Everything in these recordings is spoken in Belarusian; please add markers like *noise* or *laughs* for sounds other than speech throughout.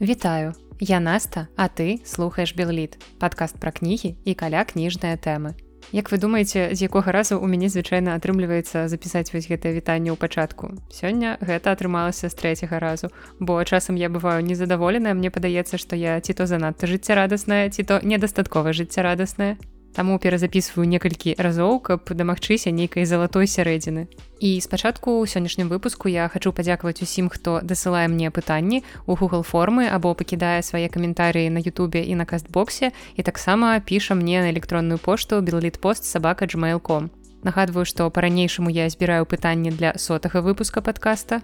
Вітаю, я Наста, а ты слухаеш Белліт, падкаст пра кнігі і каля кніжныя тэмы. Як вы думаеце, з якога разу ў мяне звычайна атрымліваецца запісаць вось гэтае вітанне ў пачатку. Сёння гэта атрымалася з трэцяга разу, бо часам я бываю незадаволеная, мне падаецца, што я ці то занадта жыццярадасная, ці то недастаткова жыццярадасная. Таму перазапісваю некалькі разоў, каб дамагчыся нейкай залатой сярэдзіны. І спачатку ў сённяшнім выпуску я хачу падзякаваць усім, хто дасылае мне пытанні у Google формы або пакідае свае каментарыі на Ютубе і на кастбоксе і таксама піша мне на электронную пошту беллітпост сабака gmail.com. Нагадваю, што па-ранейшаму я збіраю пытанні для сотага выпуска падкаста.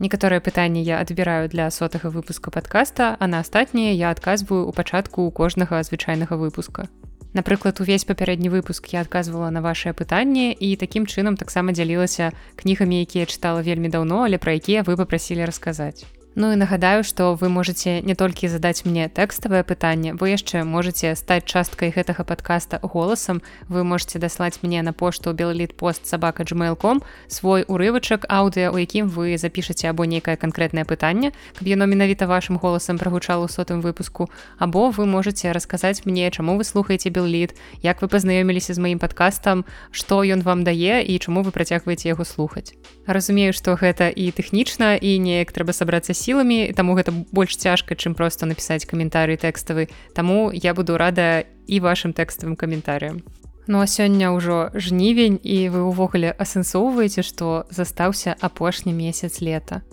Некаторыя пытанні я адбіраю для сотага выпуска падкаста, а на астатнія я адказваю ў пачатку ў кожнага звычайнага выпуска. Напрыклад, увесь папярэдні выпуск я адказвала на вашее пытанне і такім чынам таксама дзялілася кнігамі, якія чытала вельмі даўно, але пра якія вы папрасілі расказаць. Ну і нагадаю, што вы можете не толькі задаць мне тэкставае пытанне, вы яшчэ можете стаць часткай гэтага падкаста голасам. Вы можете даслаць мне на пошту белліт пост сабака gmail.com свой урывачак аўдыо, у якім вы запішаце або нейкае канкрэтнае пытанне, каб яно менавіта вашым голасам прагучала ў сотым выпуску. Або вы можете расказаць мне, чаму вы слухаеце белліт, як вы пазнаёміліся з маім падкастам, што ён вам дае і чаму вы працягваеце яго слухаць. Разумею, што гэта і тэхнічна і неяк трэба сабрацца сіламі таму гэта больш цяжка чым просто напісаць каментарый тэкставы. Таму я буду рада і вашим тэкставым каментарыям. Ну а сёння ўжо жнівень і вы ўвогуле асэнсоўваеце што застаўся апошні месяц лета.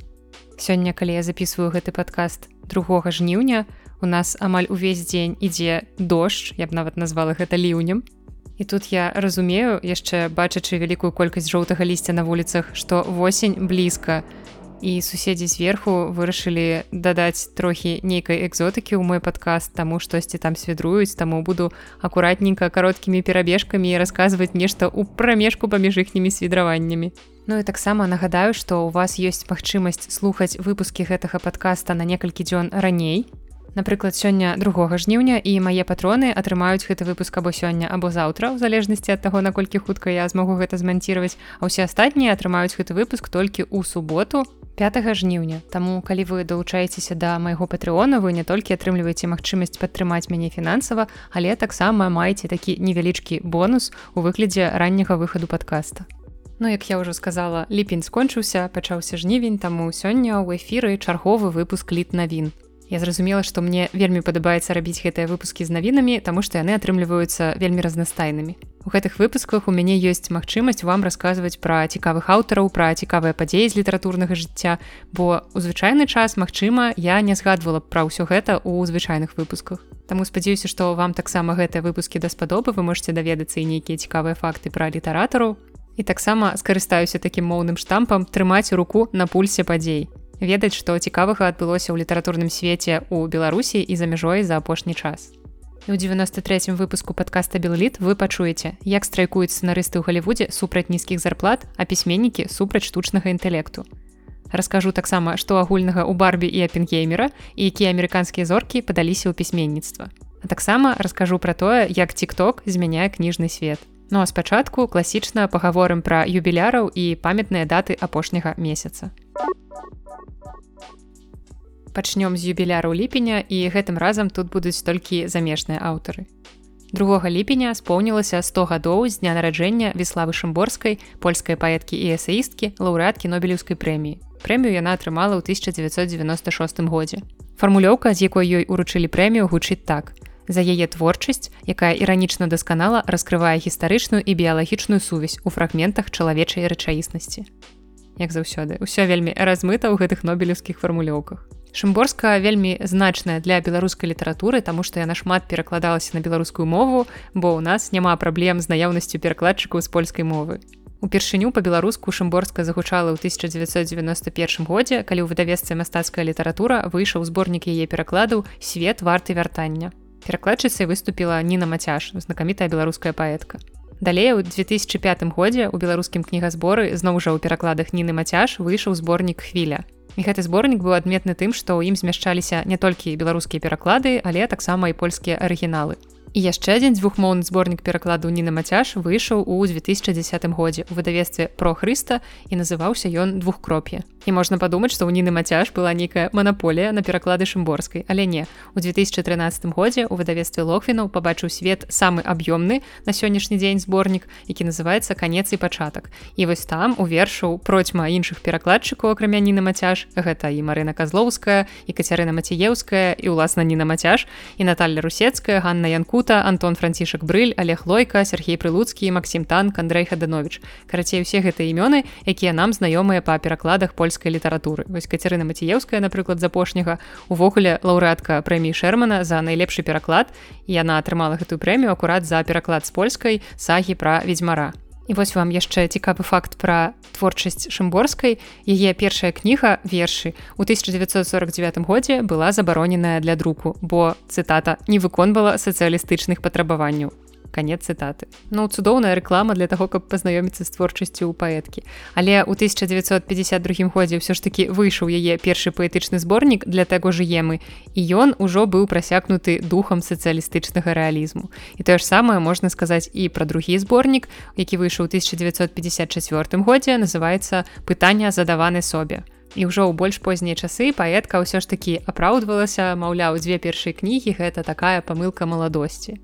Сёння калі я записываю гэты падкаст другога жніўня у нас амаль увесь дзень ідзе дождж я б нават назвала гэта ліўнем. І тут я разумею яшчэ бачачы вялікую колькасць жоўтага лісця на вуліцах што восень блізка і суседзі зверху вырашылі дадаць трохі нейкай экзотыкі ў мой падкаст таму штосьці там свядруюць таму буду акуратненька кароткімі перабежкамі расказваць нешта ў прамежку паміж іхнімі свідраваннямі Ну і таксама нагадаю што у вас ёсць магчымасць слухаць выпускі гэтага падкаста на некалькі дзён раней. Напрыклад, сёння другога жніўня і мае патроны атрымаюць гэты выпуск або сёння або заўтра у залежнасці ад таго, наколькі хутка я змогу гэта зманціраваць, а ўсе астатнія атрымаюць гэты выпуск толькі ў суботу 5 жніўня. Таму калі вы далучаецеся да майго патрыона, вы не толькі атрымліваеце магчымасць падтрымаць мяне фінансава, але таксама маеце такі невялічкі бонус у выглядзе ранняга выхаду падкаста. Ну, як я ўжо сказала, ліпень скончыўся, пачаўся жнівень, таму сёння ў эфіры чарговы выпуск літ навін. Я зразумела, што мне вельмі падабаецца рабіць гэтыя выпускі з навінамі, таму што яны атрымліваюцца вельмі разнастайнымі. У гэтых выпусках у мяне ёсць магчымасць вам расказваць пра цікавых аўтараў, пра цікавыя падзеі з літаратурнага жыцця, бо у звычайны час, магчыма, я не згадвала пра ўсё гэта ў звычайных выпусках. Таму спадзяюся, што вам таксама гэтыя выпускі даспадобы, вы можете даведацца і нейкія цікавыя факты пра літаратару. І таксама скарыстаюся такім моўным штампам трымаць руку на пульсе падзей ведаць, што цікавага адбылося ў літаратурным свеце ў Беларусі і за мяжой за апошні час. У 93 выпуску падкаста Белліт вы пачуеце, як страйкуюць сцэнарысты ў Глівудзе супраць нізкіх зарплат, а пісьменнікі супраць штучнага інтэлекту. Раскажу таксама, што агульнага ў барбі і апенгеймера і якія амерыканскія зоркі падаліся ў пісьменніцтва. А таксама раскажу пра тое, як тик-ток змяняе кніжны свет. Ну а спачатку класічна пагаворым пра юбіляраў і памятныя даты апошняга месяца пачнём з юбіляру ліпеня і гэтым разам тут будуць толькі замежныя аўтары. Другога ліпеня споўнілася 100 гадоў з дня нараджэння веславы шымборскай польскай паэткі і эсаісткі лаўрэаткі нобелеўскай прэміі. Прэмію яна атрымала ў 1996 годзе. Фармулёўка, з якой ёй уручылі прэмію гучыць так. За яе творчасць, якая іранічна дасканала раскрывае гістарычную і біялагічную сувязь у фрагментах чалавечай рэчаіснасці. Як заўсёды, усё вельмі размыта ў гэтых нобелеўскіх фармулёўках. Шымборска вельмі значная для беларускай літаратуры, таму што яна шмат перакладалася на беларускую мову, бо ў нас няма праблем з наяўнасцю перакладчыкаў з польскай мовы. Упершыню па-беларуску шымборска загучала ў 1991 годзе, калі ў выдавеццы мастацкая літаратура выйшаў зборнік яе перакладаў свет варты вяртання. Перакладчыцай выступіла Ніна Мацяж, знакамітая беларуская паэтка. Далей у 2005 годзе ў беларускім кнігазборы зноў жа ў перакладах Ніны Мацяж выйшаў зборнік хвіля. І гэты зборнік быў адметны тым, што ў ім змяшчаліся не толькі беларускія пераклады, але таксама і польскія арыгіналы. І яшчэ адзін двухмоўны зборнік перакладу ніна мацяж выйшаў у 2010 годзе у выдавестве про Хрыста і называўся ён двухкроп'е і можна падумаць што ў ніны мацяж была нейкая манаполія на пераклады шымборскай але не. У 2013 годзе у выдавестве лохвінаў пабачыў свет самы аб'ёмны на сённяшні дзень зборнік які называется канец і пачатак і вось там у вершу процьма іншых перакладчыкаў акрамя ніны мацяж гэта і Марына казлоўская і кацярына маціеўская і ўласна ніна мацяж і Наталья русецкая Ганна янку Бахмута, Антон Францішак Брыль, Олег Лойка, Сергей Прылуцкі, Максім Танк, Андрей Хаданович. Карацей усе гэтыя імёны, якія нам знаёмыя па перакладах польскай літаратуры. Вось Кацярына Маціеўская, напрыклад, з апошняга увогуле лаўрэатка прэміі Шермана за найлепшы пераклад. Яна атрымала гэтую прэмію акурат за пераклад з польскай сагі пра ведзьмара. І вось вам яшчэ цікавы факт пра творчасць шымборскай. Яе першая кніга вершы у 1949 годзе была забароненая для друку, бо цытата не выконвала сацыялістычных патрабаванняў конец цытаты ну цудоўная рэклама для того каб пазнаёміцца з творчасцю ў паэткі. Але ў 1952 годзе ўсё ж таки выйшаў яе першы паэтычны зборнік для таго жыемы і ён ужо быў прасякнуты духам сацыялістычнага рэалізму. І тое ж самае можна сказаць і пра другі зборнік які выйшаў 1954 годзе называется пытання задаваны собе ўжо ў больш познія часы паэтка ўсё ж такі апраўдвалася, маўляў, дзве першыя кнігі гэта такая памылка маладосці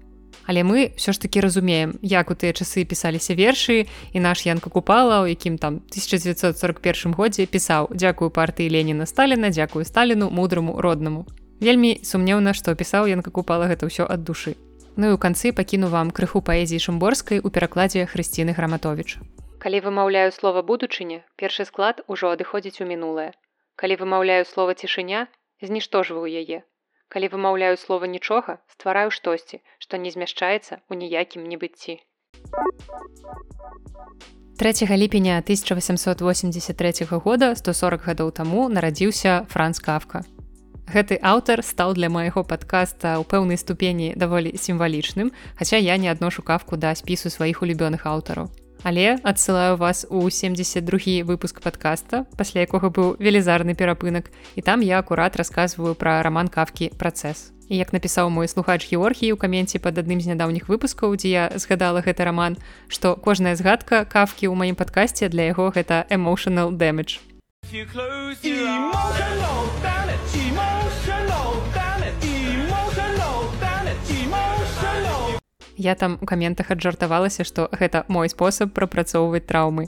але мы все ж таки разумеем як у тыя часы пісаліся вершы і наш янка купала у якім там 1941 годзе пісаў дзякую партыі Леніна Сталіна дзякую сталіну мудраму роднаму вельмі сумнеўна што пісаў янка купала гэта ўсё ад душы. Ну і у канцы пакіну вам крыху паэзіі шымборскай у перакладзе хрысціны граматович калі вымаўляю слова будучыня першы склад ужо адыходзіць у мінулае. Калі вымаўляю слова цішыня зніштожваю яе калі вымаўляю слова нічога ствараю штосьці што не змяшчаецца ў ніякім небыцці. 3 ліпеня 1883 года 140 гадоў таму нарадзіўся франц кафка. Гэты аўтар стаў для майго падкаста ў пэўнай ступені даволі сімвалічным хаця я не адношу кафку да спісу сваіх улюбёных аўтараў Але адсылаю вас у 72 выпуск подкаста, пасля якога быў велізарны перапынак. І там я акурат расказваю пра раман кафкі працэс. І як напісаў мой слухач Георгій у каменце пад адным з нядаўніх выпускаў, дзе я згадала гэты раман, што кожная згадка кафкі ў маім падкасці для яго гэта emotional damage. Я там у каментах аджартавалася што гэта мой спосаб прапрацоўваць траўмы.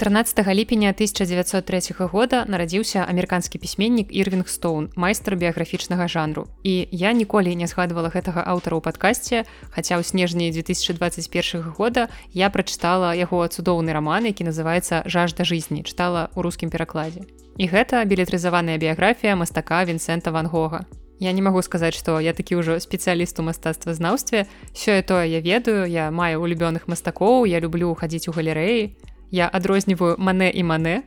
14 ліпеня 1903 года нарадзіўся амерыканскі пісьменнік ірвинг стоун майстар біяграфічнага жанру. І я ніколі не згадвала гэтага аўтара ў падкасці хаця ў снежні 2021 года я прачытала яго цудоўны раман які называется жажда жизни чытала ў рускім перакладзе. І гэта білетрызаваная біяграфія мастака вінсента ван гога Я не магу сказаць, што я такі ўжо спецыяліст у мастацтвазнаўстве. Сёе тое я ведаю, я маю улюбёных мастакоў, я люблю хадзіць у галерэі. Я адрозніваю мане і мане,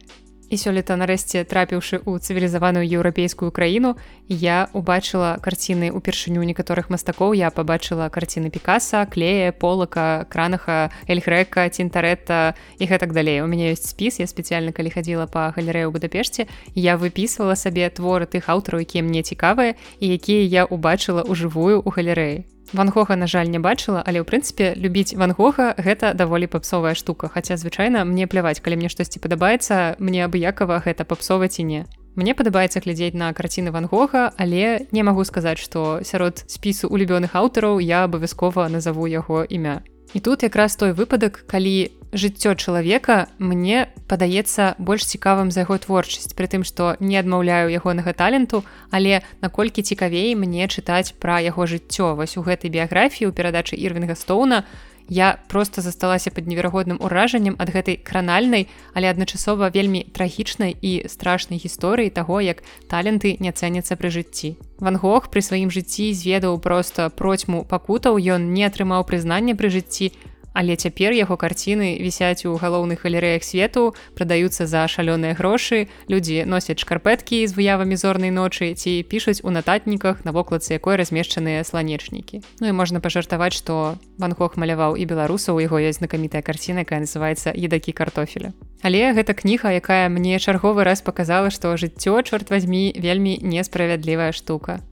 і сёлета нарэшце трапіўшы ў цывілізаваную еўрапейскую краіну я убачыла карціны упершыню некаторых мастакоў. Я пабачыла карціны пікаса клея полака кранаха эльгрэка цінтаретта і гэтак далей. У мяне ёсць спіс я спецыяльна калі хадзіла па галерэю будапешце я выпісвала сабе творы тых аўтараў якія мне цікавыя і якія я убачыла ў жывую ў галерэі вангога на жаль не бачыла але ў прынцыпе любіць вангога гэта даволі папсовая штука. Хаця звычайна мне пляваць калі мне штосьці падабаецца мне абыякова гэта папсова ці не. Мне падабаецца глядзець на карціны вангога але не магу сказаць што сярод спісу улюбёных аўтараў я абавязкова назову яго імя І тут якраз той выпадак, калі жыццё чалавека мне падаецца больш цікавым за яго творчасць, пры тым, што не адмаўляю ягонага таленту, але наколькі цікавей мне чытаць пра яго жыццё. Вось у гэтай біяграфіі ў перадачы Ірвінга Стоуна, я просто засталася пад неверагодным уражаннем ад гэтай кранальнай, але адначасова вельмі трагічнай і страшнай гісторыі таго, як таленты не цэняцца пры жыцці. Ван Гог пры сваім жыцці зведаў проста процьму пакутаў, ён не атрымаў прызнання пры жыцці, Але цяпер яго карціны вісяць у галоўных галерэях свету, прадаюцца за шалёныя грошы. Людзі носяць шкарпэткі з выявамі зорнай ночы ці пішуць у нататніках на вокладцы якой размешчаныя сланечнікі. Ну і можна пажартаваць, што Ванхох маляваў і беларусаў яго ёсць знакамітая карціна, якая называецца едакі картофеля. Але гэта кніга, якая мне чарговы раз паказала, што жыццё чорт возьмі вельмі несправядлівая штука.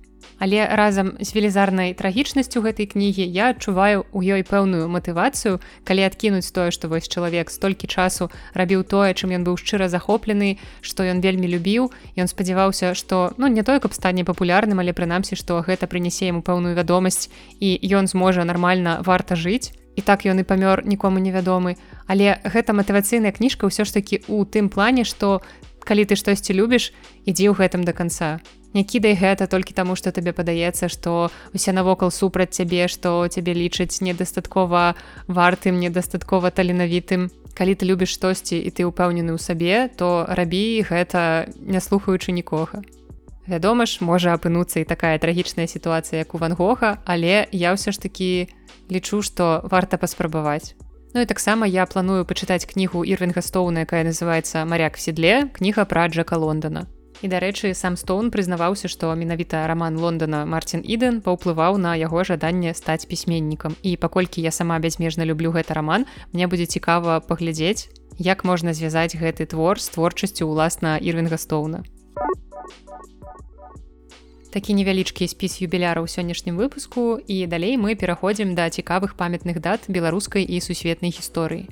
Але разам з велізарнай трагічнасцю гэтай кнігі я адчуваю у ёй пэўную матывацыю, калі адкінуць тое, што вось чалавек столькі часу рабіў тое, чым ён быў шчыра захоплены, што ён вельмі любіў. Ён спадзяваўся, што ну не тое, каб стане папулярным, але прынамсі, што гэта прынясе яму пэўную вядомасць і ён зможа нармальна варта жыць. І так ён і памёр нікому невядомы. Але гэта матывацыйная кніжка ўсё ж такі у тым плане, што калі ты штосьці любіш, ідзі ў гэтым да канца не кідай гэта толькі таму што табе падаецца што усе навокал супраць цябе што цябе лічаць недастаткова вартым недастаткова таленавітым. Калі ты любіш штосьці і ты ўпэўнены ў сабе то рабі гэта не слухаючы нікога. Вядома ж можа апынуцца і такая трагічная сітуацыя як у вангога але я ўсё ж такі лічу што варта паспрабаваць. Ну і таксама я планую пачытаць кнігу ірвинга стоуна якая называется маряк в седле кніга пра джака лондона І дарэчы, сам Стоун прызнаваўся, што менавіта раман Лондона Марцін Іден паўплываў на яго жаданне стаць пісьменнікам. І паколькі я сама бязмежна люблю гэты раман, мне будзе цікава паглядзець, як можна звязаць гэты твор з творчасцю ўласна Ірвинга Стоуна. Такі невялічкі спіс юбіляра ў сённяшнім выпуску і далей мы пераходзім да цікавых памятных дат беларускай і сусветнай гісторыі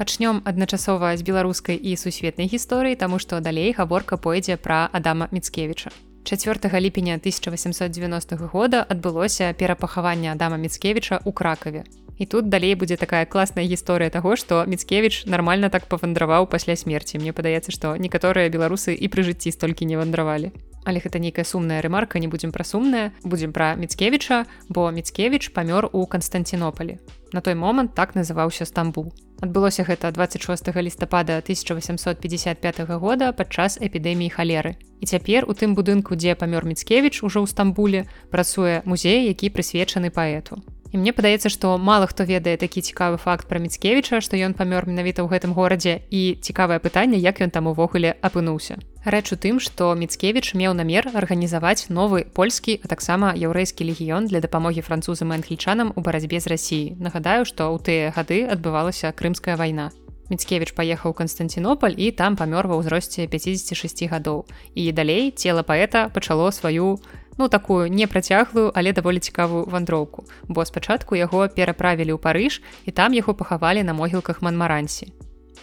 пачнём адначасова з беларускай і сусветнай гісторыі таму што далей гаворка пойдзе пра адама міцкевіча 4 ліпеня 1890 года адбылося перапахаванне адама міцкевіча ў кракаве і тут далей будзе такая класная гісторыя таго што міцкевіч нармальна так павандраваў пасля смерці. Мне падаецца што некаторыя беларусы і пры жыцці столькі не вандравалі але гэта нейкая сумная рэмарка не будзем пра сумная будзем пра міцкевіча бо міцкевіч памёр у канстантинопалі на той момант так называўся стамбул. Адбылося гэта 26 лістапада 1855 года падчас эпідэміі халеры. І цяпер у тым будынку дзе памёр міцкевіч ужо ў стамбуле працуе музей які прысвечаны паэту. І мне падаецца, што мала хто ведае такі цікавы факт пра міцкевіча, што ён памёр менавіта ў гэтым горадзе і цікавае пытанне, як ён там увогуле апынуўся. Рэч у тым, што міцкевіч меў намер арганізаваць новы польскі, а таксама яўрэйскі легіён для дапамогі французам і англічанам у барацьбе з рассіі. Нагадаю, што ў тыя гады адбывалася крымская вайна. Міцкевіч паехаў Канстантинополь і там памёр ва ўзросце 56 гадоў. І далей цела паэта пачало сваю ну такую непрацяглую але даволі цікавую вандроўку бо спачатку яго пераправілі ў парыж і там яго пахавалі на могілках манмарансі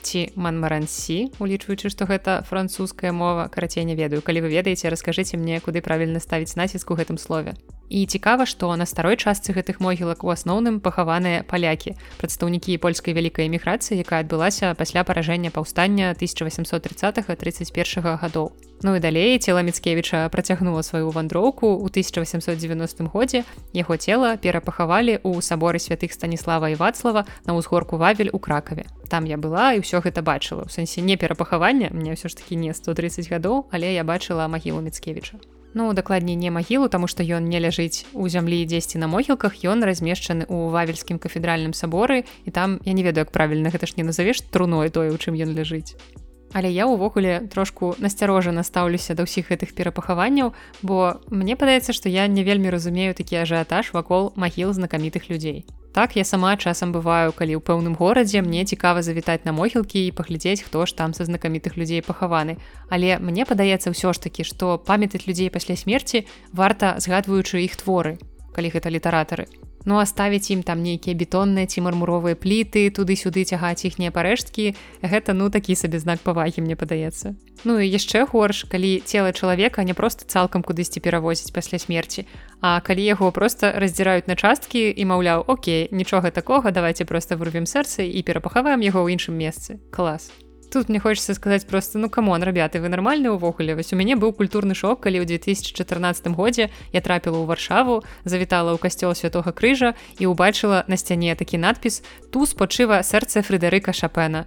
ці манмарансі улічваючы што гэта французская мова карацей не ведаю. Калі вы ведаеце раскажыце мне куды правільна ставіць націск у гэтым слове І цікава, што на старой частцы гэтых могілак у асноўным пахаваныя палякі, прадстаўнікі польскай вялікай эміграцыі, якая адбылася пасля паражэння паўстання 1830-31 гадоў. Ну і далей цела Мецкевіча працягнула сваю вандроўку ў 1890 годзе. Яго цела перапахавалі ў саборы святых станіслава і вацлава на ўзгорку вавель у кракаве. Там я была і ўсё гэта бачыла. У сэнсе не перапахавання, мне ўсё ж такі не 130 гадоў, але я бачыла магілу Мецкевіча ну дакладней не магілу таму што ён не ляжыць у зямлі дзесьці на могілках ён размешчаны ў вавельскім кафедральным саборы і там я не ведаю як правільна гэта ж не назавеш труной тое у чым ён ляжыць Але я ўвогуле трошку насцярожана стаўлюся да ўсіх гэтых перапахаванняў бо мне падаецца што я не вельмі разумею такі ажыятаж вакол магіл знакамітых людзей. Так я сама часам бываю калі ў пэўным горадзе мне цікава завітаць на могілкі і паглядзець хто ж там са знакамітых людзей пахаваны. Але мне падаецца ўсё ж такі што памятаць людзей пасля смерці варта згадваючы іх творы калі гэта літаратары Ну аставіць ім там нейкія бетонныя ці мармуровыя пліты туды-сюды цягаць іхнія парэшткі гэта ну такі сабе знак павагі мне падаецца. Ну і яшчэ горш калі цела чалавека не проста цалкам кудысьці перавозіць пасля смерці А калі яго просто раздзіраюць на часткі і маўляў Окей нічога такога давайте просто вырвем сэрцы і перапахаваем яго ў іншым месцы клас тут мне хочется сказаць просто ну камон рабяты вы нармальны увогуле вось у мяне быў культурны шок калі ў 2014 годзе я трапіла ў варшаву завітала ў касцёл святого крыжа і убачыла на сцяне такі надпіс ту спачыва сэрца фредерыка шапена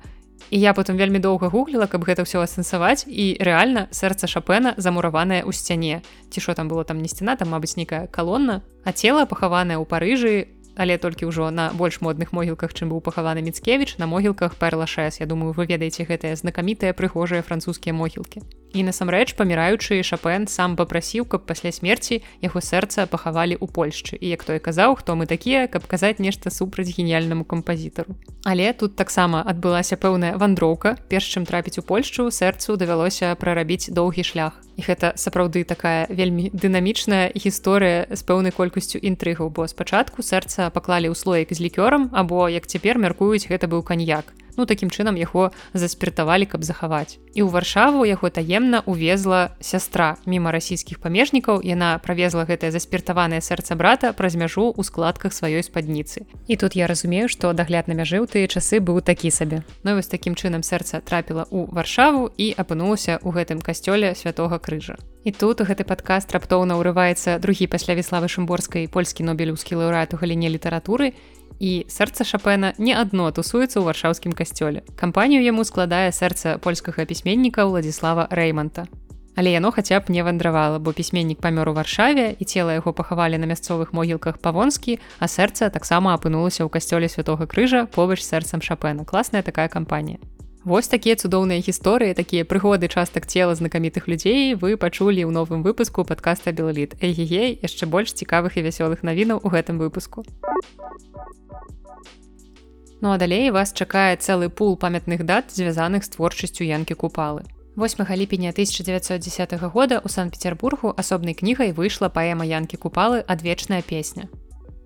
і я потым вельмі доўга гугліла каб гэта ўсё асэнсаваць і рэальна сэрца шапена замураванае ў сцяне. Ці що там было там не сцена там мабыць нейкая калонна а цела пахаванае ў парыжы у але толькі ўжо на больш модных могілках чым быў пахаваны міцкевіч на могілках перла 6 Я думаю вы ведаеце гэтыя знакамітыя прыгожыя французскія могілкі І насамрэч паміраючы шапен сам папрасіў, каб пасля смерці яго сэрца пахавалі ў Польшчы. І як той казаў, хто мы такія, каб казаць нешта супраць геніяльнаму кампазітару. Але тут таксама адбылася пэўная вандроўка. Перш чым трапіць у Польшчу сэрцу давялося прарабіць доўгі шлях. І гэта сапраўды такая вельмі дынамічная гісторыя з пэўнай колькасцю інтрыгаў, бо спачатку сэрца паклалі ў слоек з лікёрам, або як цяпер мяркуюць, гэта быў каньяк ну такім чынам яго заспіртавалі каб захаваць. І ў варшаву яго таемна увезла сястра міма расійскіх памежнікаў. Яна правезла гэтае заспіртаванае сэрца брата праз мяжу ў складках сваёй спадніцы. І тут я разумею што дагляд на мяжы ў тыя часы быў такі сабе. Ну вось такім чынам сэрца трапіла ў варшаву і апынулася ў гэтым касцёле святого крыжа І тут у гэты падкаст раптоўна ўрываецца другі пасля віславы шымборскай польскі нобелеўскі лаўрэат у галіне літаратуры і сэрца шапена не адно тусуецца ў варшаўскім касцёле. Кампанію яму складае сэрца польскага пісьменніка Владзіслава Рэйманта. Але яно хаця б не вандравала, бо пісьменнік памёр у варшаве і цела яго пахавалі на мясцовых могілках павонскі, а сэрца таксама апынулася ў касцёле святого крыжа побач сэрцам шапена. класная такая кампанія. Вось такія цудоўныя гісторыі, такія прыгоды частак цела знакамітых людзей вы пачулі ў новым выпуску падкаста Белліт. Эгегей яшчэ больш цікавых і вясёлых навінаў у гэтым выпуску. Ну а далей вас чакае цэлы пул памятных дат, звязаных з творчасцю янкі купалы. 8 ліпеня 1910 года у санкт-петербургу асобнай кнігай выйшла паэма янкі купалы адвечная песня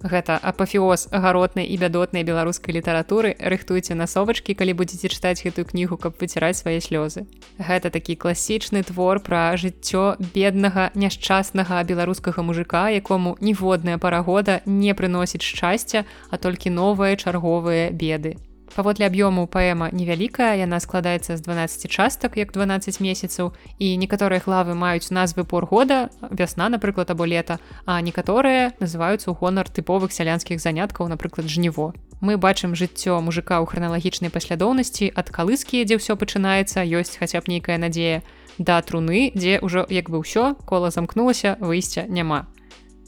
гэта апафіоз агароднай і бядотнай беларускай літаратуры. Рыхтуйце насовачкі калі будзеце чытаць гэтую кнігу каб выціраць свае слёзы. Гэта такі класічны твор пра жыццё беднага няшчаснага беларускага мужика якому ніводная парагода не прыносіць шчасця а толькі новыя чарговыя беды паводле аб'ёму паэма невялікая яна складаецца з 12 частак як 12 месяцаў і некаторыя главы маюць назвы пор года вясна напрыклад або лета а некаторыя называюцца ў гонар тыповых сялянскіх заняткаў напрыклад жніво. Мы бачым жыццё мужика ў храналагічнай паслядоўнасці ад калыскі дзе ўсё пачынаецца ёсць хаця б нейкая надзея да труны дзе ўжо як бы ўсё кола замкнулася выйсця няма.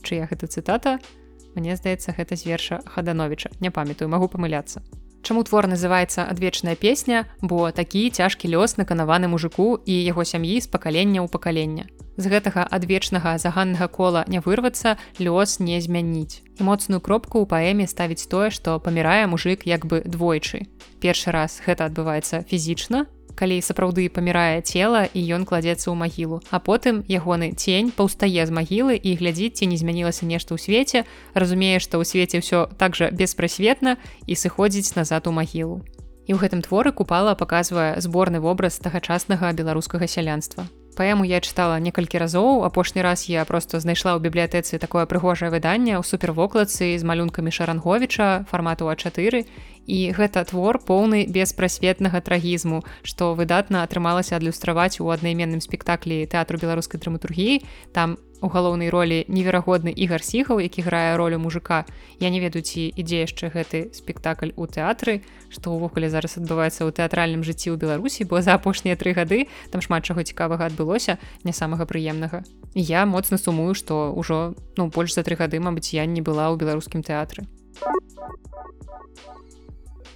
Чыя гэта цытата? Мне здаецца гэта з верша хадановича не памятаю магу памыляцца Чаму твор называецца адвечная песня, бо такі цяжкі лёс наканаваны мужику і яго сям'і з пакалення ў пакалення. З гэтага адвечнага заганнага кола не вырвацца, лёс не змяніць. Моцную кропку ў паэме ставіць тое, што памірае мужик як бы двойчы. Першы раз гэта адбываецца фізічна, калі сапраўды памірае цела і ён кладзецца ў магілу. А потым ягоны цень паўстае з магілы і глядзіць ці не змянілася нешта ў свеце разумее што ў свеце ўсё так жа беспрасветна і сыходзіць назад у магілу. І ў гэтым творы купала паказвае зборны вобраз тагачаснага беларускага сялянства. Паэму я чытала некалькі разоў апошні раз я просто знайшла ў бібліятэцы такое прыгожае выданне ў супервокладцы з малюнкамі шаранговича фармату а4 і гэта твор поўны беспрасветнага трагізму што выдатна атрымалася адлюстраваць у аднайменным спектаклі тэатру беларускай драматургіі. Там у галоўнай ролі неверагодны ігар сігаў які грае ролю мужика я не ведаю ці ідзе яшчэ гэты спектакль у тэатры што ўвогуле зараз адбываецца ў тэатральным жыцці ў беларусі бо за апошнія тры гады там шмат чаго цікавага адбылося не самага прыемнага. Я моцна сумую што ўжо ну больш за тры гады мабыць я не была ў беларускім тэатры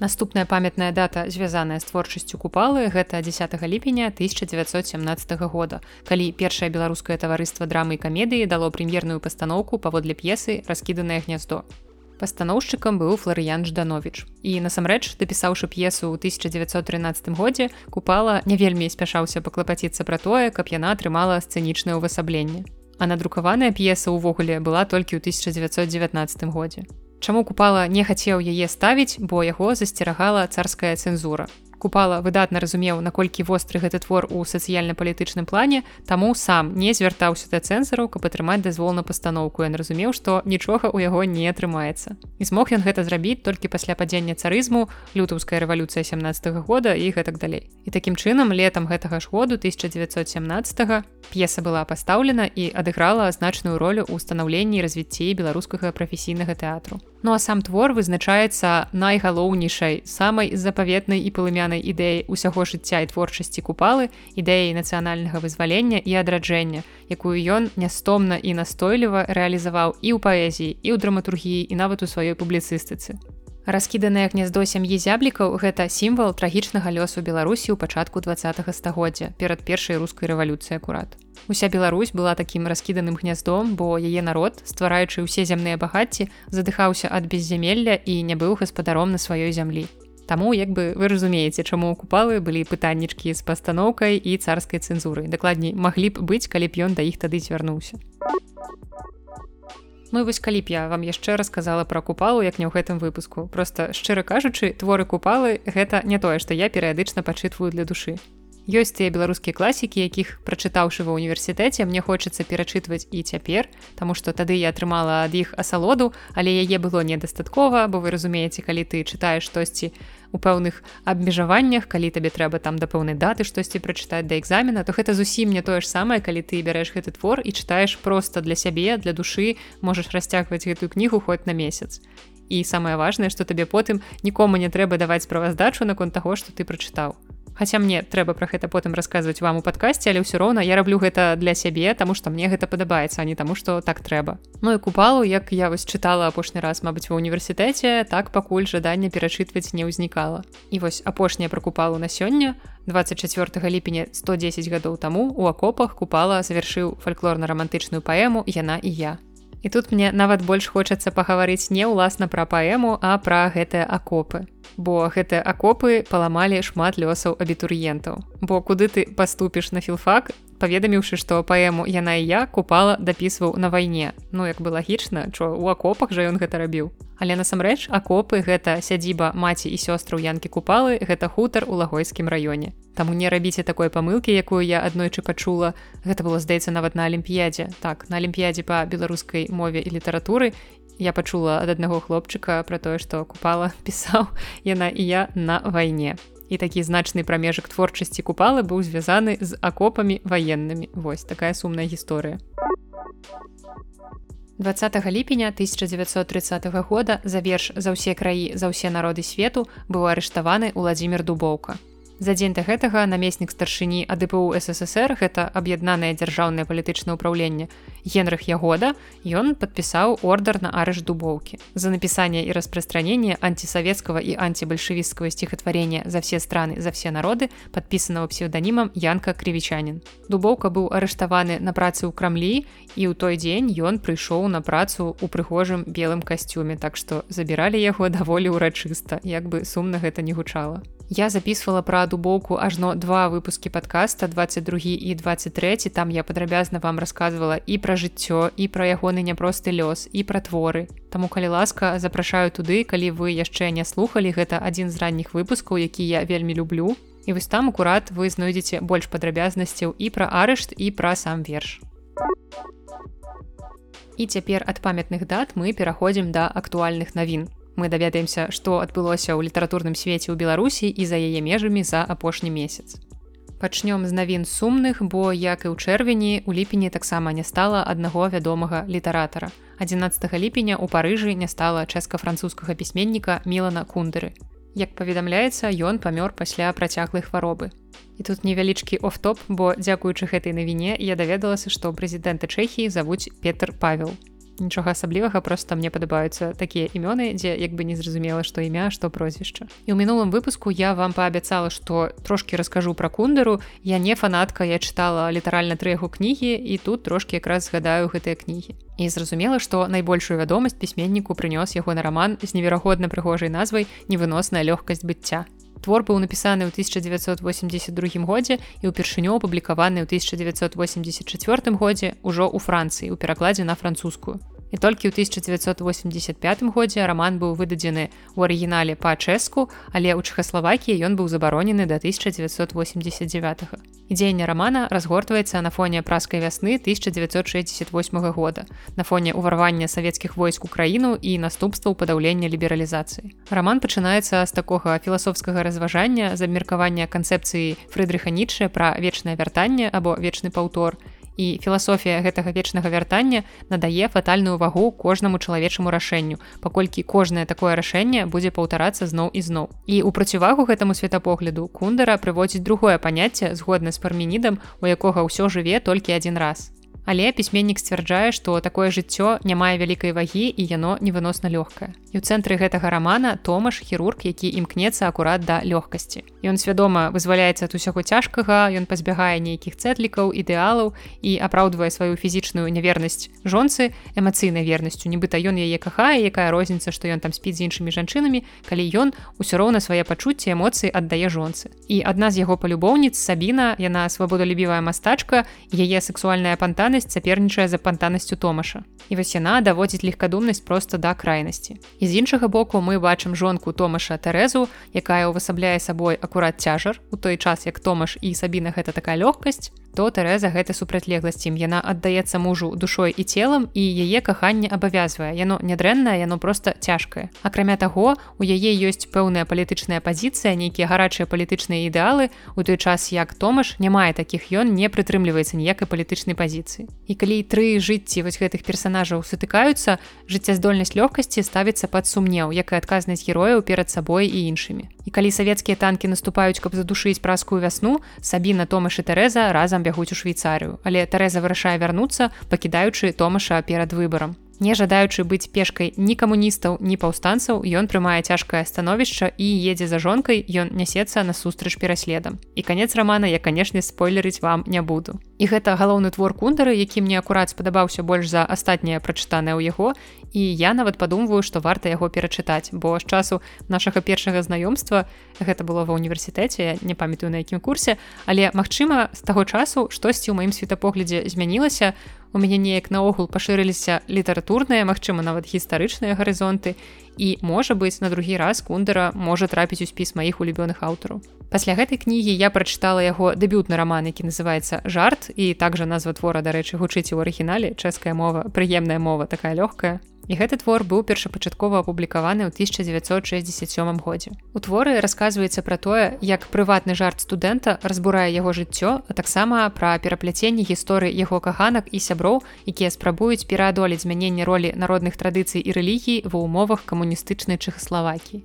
Наступная памятная дата звязаная з творчасцю купалы гэта 10 ліпеня 1917 года калі першае беларускае таварыства драмы і камедыі дало прэм'ерную пастаноўку паводле п'есы раскіданае гняздо пастаноўшчыкам быў флорыян жданович і насамрэч дапісаўшы п'есу ў 1913 годзе купала не вельмі спяшаўся паклапаціцца пра тое каб яна атрымала сцэнічнае ўвасабленне. А надрукаваная п'еса ўвогуле была толькі ў 1919 годзе Чаму купала не хацеў яе ставіць, бо яго засцерагала царская цэнзура купала выдатна разумеў наколькі востры гэты твор у сацыяльна-палітычным плане таму сам не звяртаўся да цэнзараў каб атрымаць дазвол на пастаноўку ён разумеў што нічога ў яго не атрымаецца. І змог ён гэта зрабіць толькі пасля падзення царызму лютаўская рэвалюцыя 17 -го года і гэтак далей. І такім чынам летом гэтага ж году 1917 п'еса была пастаўлена і адыграла значную ролю ў станаўленні развіцці беларускага прафесійнага тэатру Ну а сам твор вызначаецца найгалоўнейшай самай запаветнай і палымянай ідэі ўсяго жыцця і творчасці купалы ідэі нацыянальнага вызвалення і адраджэння, якую ён нястомна і настойліва рэалізаваў і ў паэзіі і ў драматургіі і нават у сваёй публіцыстыцы. Раскіданае гняздо сям'і зяблікаў гэта сімвал трагічнага лёсу Беларусі ў пачатку два стагоддзя перад першай рускай рэвалюцыі акурат. Уся Беларусь была такім раскіданым гняздом, бо яе народ, ствараючы ўсе зямныя багацці, задыхаўся ад беззямелля і не быў гаспадаром на сваёй зямлі. Таму як бы вы разумееце, чаму купалы былі пытаннічкі з пастаноўкай і царскай цэнзуры. Дакладней маглі б быць, калі б ён да іх тады звярнуўся. Ну вось калі б я вам яшчэ расказала пра купалу як не ў гэтым выпуску. Просто шчыра кажучы творы купалы гэта не тое што я перыядычна пачытваю для душы ёсць тыя беларускія класікі якіх прачытаўшы ва ўніверсітэце мне хочацца перачытваць і цяпер Таму што тады я атрымала ад іх асалоду але яе было недастаткова бо вы разумееце калі ты чытаеш штосьці у пэўных абмежаваннях калі табе трэба там да пэўнай даты штосьці прачытаць да экзамена то гэта зусім не тое ж самае калі ты бярэш гэты твор і чытаеш просто для сябе для душы можаш расцягваць гэтую кнігу хоць на месяц. І самае важнае што табе потым нікому не трэба даваць справаздачу наконт таго што ты прачытаў Хаця мне трэба пра гэта потым расказваць вам у падкасці, але ўсё роўна я раблю гэта для сябе, таму што мне гэта падабаецца, а не таму, што так трэба. Ну і купалу, як я вось чытала апошні раз, мабыць, ва універсітэце, так пакуль жаданне перачытваць не ўзнікала. І вось апошняя пра купалу на сёння, 24 ліпеня 110 гадоў таму у акопах купала завяршыў фальклорна-рамантычную паэму яна і я. І тут мне нават больш хочацца пагаварыць не ўласна пра паэму, а пра гэтыя акопы бо гэтыя акопы паламалі шмат лёсаў абітурыентаў. Бо куды ты паступіш на філфак, паведаміўшы, што паэму яна і я купала дапісваў на вайне. Ну як бы лагічна, чо у акопах жа ён гэта рабіў. Але насамрэч акопы гэта сядзіба маці і сёстраў янкі купалы, гэта хутар у лагойскім раёне. Таму не рабіце такой памылкі, якую я аднойчы пачула. Гэта было здаецца нават на алімпіядзе. Так на алімпіядзе па беларускай мове і літаратуры я пачула ад аднаго хлопчыка пра тое што купала *laughs* пісаў яна і я на вайне і такі значны прамежак творчасці купалы быў звязаны з акопамі ваеннымі вось такая сумная гісторыя 20 ліпеня 1930 года за верш за ўсе краі за ўсе народы свету быў арыштаваны владимир дубоўка За дзень да гэтага намеснік старшыні АДПУ ССР гэта аб'яднанае дзяржаўнае палітычнае ўпраўленне. Генрых Ягода ён падпісаў ордар на арыш дубоўкі. За напісанне і распрастранение антисавецкага і антибальшевісцкага сціхатварення за все страны за все народы падпісанага псевданімам Янка Крывічанін. Дубоўка быў арыштаваны на працы ў крамлі і ў той дзень ён прыйшоў на працу ў прыгожым белым касцюме, так што забіралі яго даволі ўрачыста, як бы сумна гэта не гучала. Я записывала пра дубоўку ажно два выпускі подкаста 22 і 23 там я падрабязна вам рассказывала і пра жыццё і пра ягоны няпросты лёс і пра творы. Таму калі ласка запрашаю туды калі вы яшчэ не слухали гэта адзін з ранніх выпускаў які я вельмі люблю. І вось там акурат вы знойдзеце больш падрабязнасцяў і пра арышт і пра сам верш. І цяпер ад памятных дат мы пераходзім да актуальных навін мы даведаемся што адбылося ў літаратурным свеце ў беларусі і за яе межамі за апошні месяц. Пачнём з навін сумных бо як і ў чэрвені у ліпені таксама не стала аднаго вядомага літаратара. 11 ліпеня у парыжы не стала чэска-французскага пісьменніка мілана кундеры як паведамляецца ён памёр пасля працяглай хваробы. І тут невялічкі офтоп бо дзякуючы гэтай навіне я даведалася што прэзідэнта чэхіі завуць петр павел нічога асаблівага просто мне падабаюцца такія імёны дзе як бы не зразумела што імя што прозвішча. І ў мінулым выпуску я вам паабяцала што трошки раскажу пра кундеру я не фанатка я чытала літаральна тры яго кнігі і тут трошки якраз згадаю гэтыя кнігі. І зразумела што найбольшую вядомасць пісьменніку прынёс яго на раман з неверагодна прыгожай назвай невыносная лёгкасць быцця Твор быў напісаны ў 1982 годзе і ўпершыню апублікаваны ў 1984 годзе ўжо ў Францыі ў перакладзе на французскую. І толькі ў 1985 годзе раман быў выдадзены ў арыгінале па-чэску, але ў Чхаславакіі ён быў забаронены да 1989. Дзеянне рамана разгортваецца на фоне праскай вясны 1968 года, на фоне ўварвання савецкіх войск у краіну і наступстваў падаўлення лібералізацыі. Раман пачынаецца з такога філасофскага разважання з абмеркавання канцэпцыі Фрыдрыха Нічча пра вечнае вяртанне або вечны паўтор, і філасофія гэтага вечнага вяртання надае фатальную вагу кожнаму чалавечаму рашэнню паколькі кожнае такое рашэнне будзе паўтарацца зноў і зноў. І у процівагу гэтаму светапогляду кундара прыводзіць другое паняцце згодна з фармінідам у якога ўсё жыве толькі адзін раз Але пісьменнік сцвярджае, што такое жыццё не мае вялікай вагі і яно невыносна лёгкае. І ў цэнтры гэтага рамана Томаш хірург, які імкнецца акурат да лёгкасці. Ён свядома вызваляецца ад усяго цяжкага, ён пазбягае нейкіх цэтлікаў, ідэалаў і апраўдвае сваю фізічную нявернасць жонцы эмацыйнай вернасцю. нібыта ён яе кахае, якая розніца, што ён там спіць з іншымі жанчынамі, калі ён усё роўна свае пачуцці эмоцыі аддае жонцы. І адна з яго палюбоўніц Сабіна, яна свабодалюбівая мастачка, яе сексуальная пантанасць цяпернічае за пантанасцю Томаша. І вось яна даводзіць легкадумнасць проста да крайнасці. І з іншага боку мы бачым жонку Томаша Тэрэзу, якая ўвасабляе сабой акурат цяжар у той час, як Томаш і Сабіна гэта такая лёгкасць, то Тэрэза гэта супрацьлегласць ім яна аддаецца мужу душой і целам і яе каханне абавязвае. Яно нядрэннае яно просто цяжкае. Акрамя таго у яе ёсць пэўная палітычная пазіцыя нейкія гарачыя палітычныя ідэалы. У той час як Томаш не мае такіх ён не прытрымліваецца ніякай палітычнай пазіцыі. І калі тры жыцці вось гэтых персонажаў сутыкаюцца жыццяздольнасць лёгкасці ставіцца пад сумнеў як і адказнасць герояў перад сабой і іншымі і калі савецкія танкі наступаюць каб задушыць праскую вясну сабіна Томаш і Тэрэза разам бягуць у швейцарыю. Але тарэза вырашае вярнуцца пакідаючы томаша перад выбарам не жадаючы быць пешкай ні камуністаў ні паўстанцаў ён прымае цяжкае становішча і едзе за жонкай ён нясецца насустрач пераследам. І канец рамана я канешне спойлерыць вам не буду. І гэта галоўны твор кундары які мне акурат спадабаўся больш за астатняе прачытанае ў яго і я нават падумваю што варта яго перачытаць бо з часу нашага першага знаёмства гэта было ва ўніверсітэце не памятаю на якім курсе але магчыма з таго часу штосьці ў маім светапоглядзе змянілася у мяне неяк наогул пашырыліся літаратурныя магчыма нават гістарычныя гарызонты і можа быць на другі раз кундара можа трапіць у спіс маіх улюбёных аўтараў пасля гэтай кнігі я прачытала яго дэбютны раман які называется жарт і также назва твора дарэчы гучыць у арыгінале чэшская мова прыемная мова такая лёгкая І гэты твор быў першапачаткова апублікаваны ў 1967 годзе. У творы расказваецца пра тое, як прыватны жарт студэнта разбурае яго жыццё, а таксама пра перапляценне гісторыі яго каханак і сяброў, якія спрабуюць пераадолець змяненне ролі народных традыцый і рэлігій ва ўмовах камуністычнай чэхаславакіі.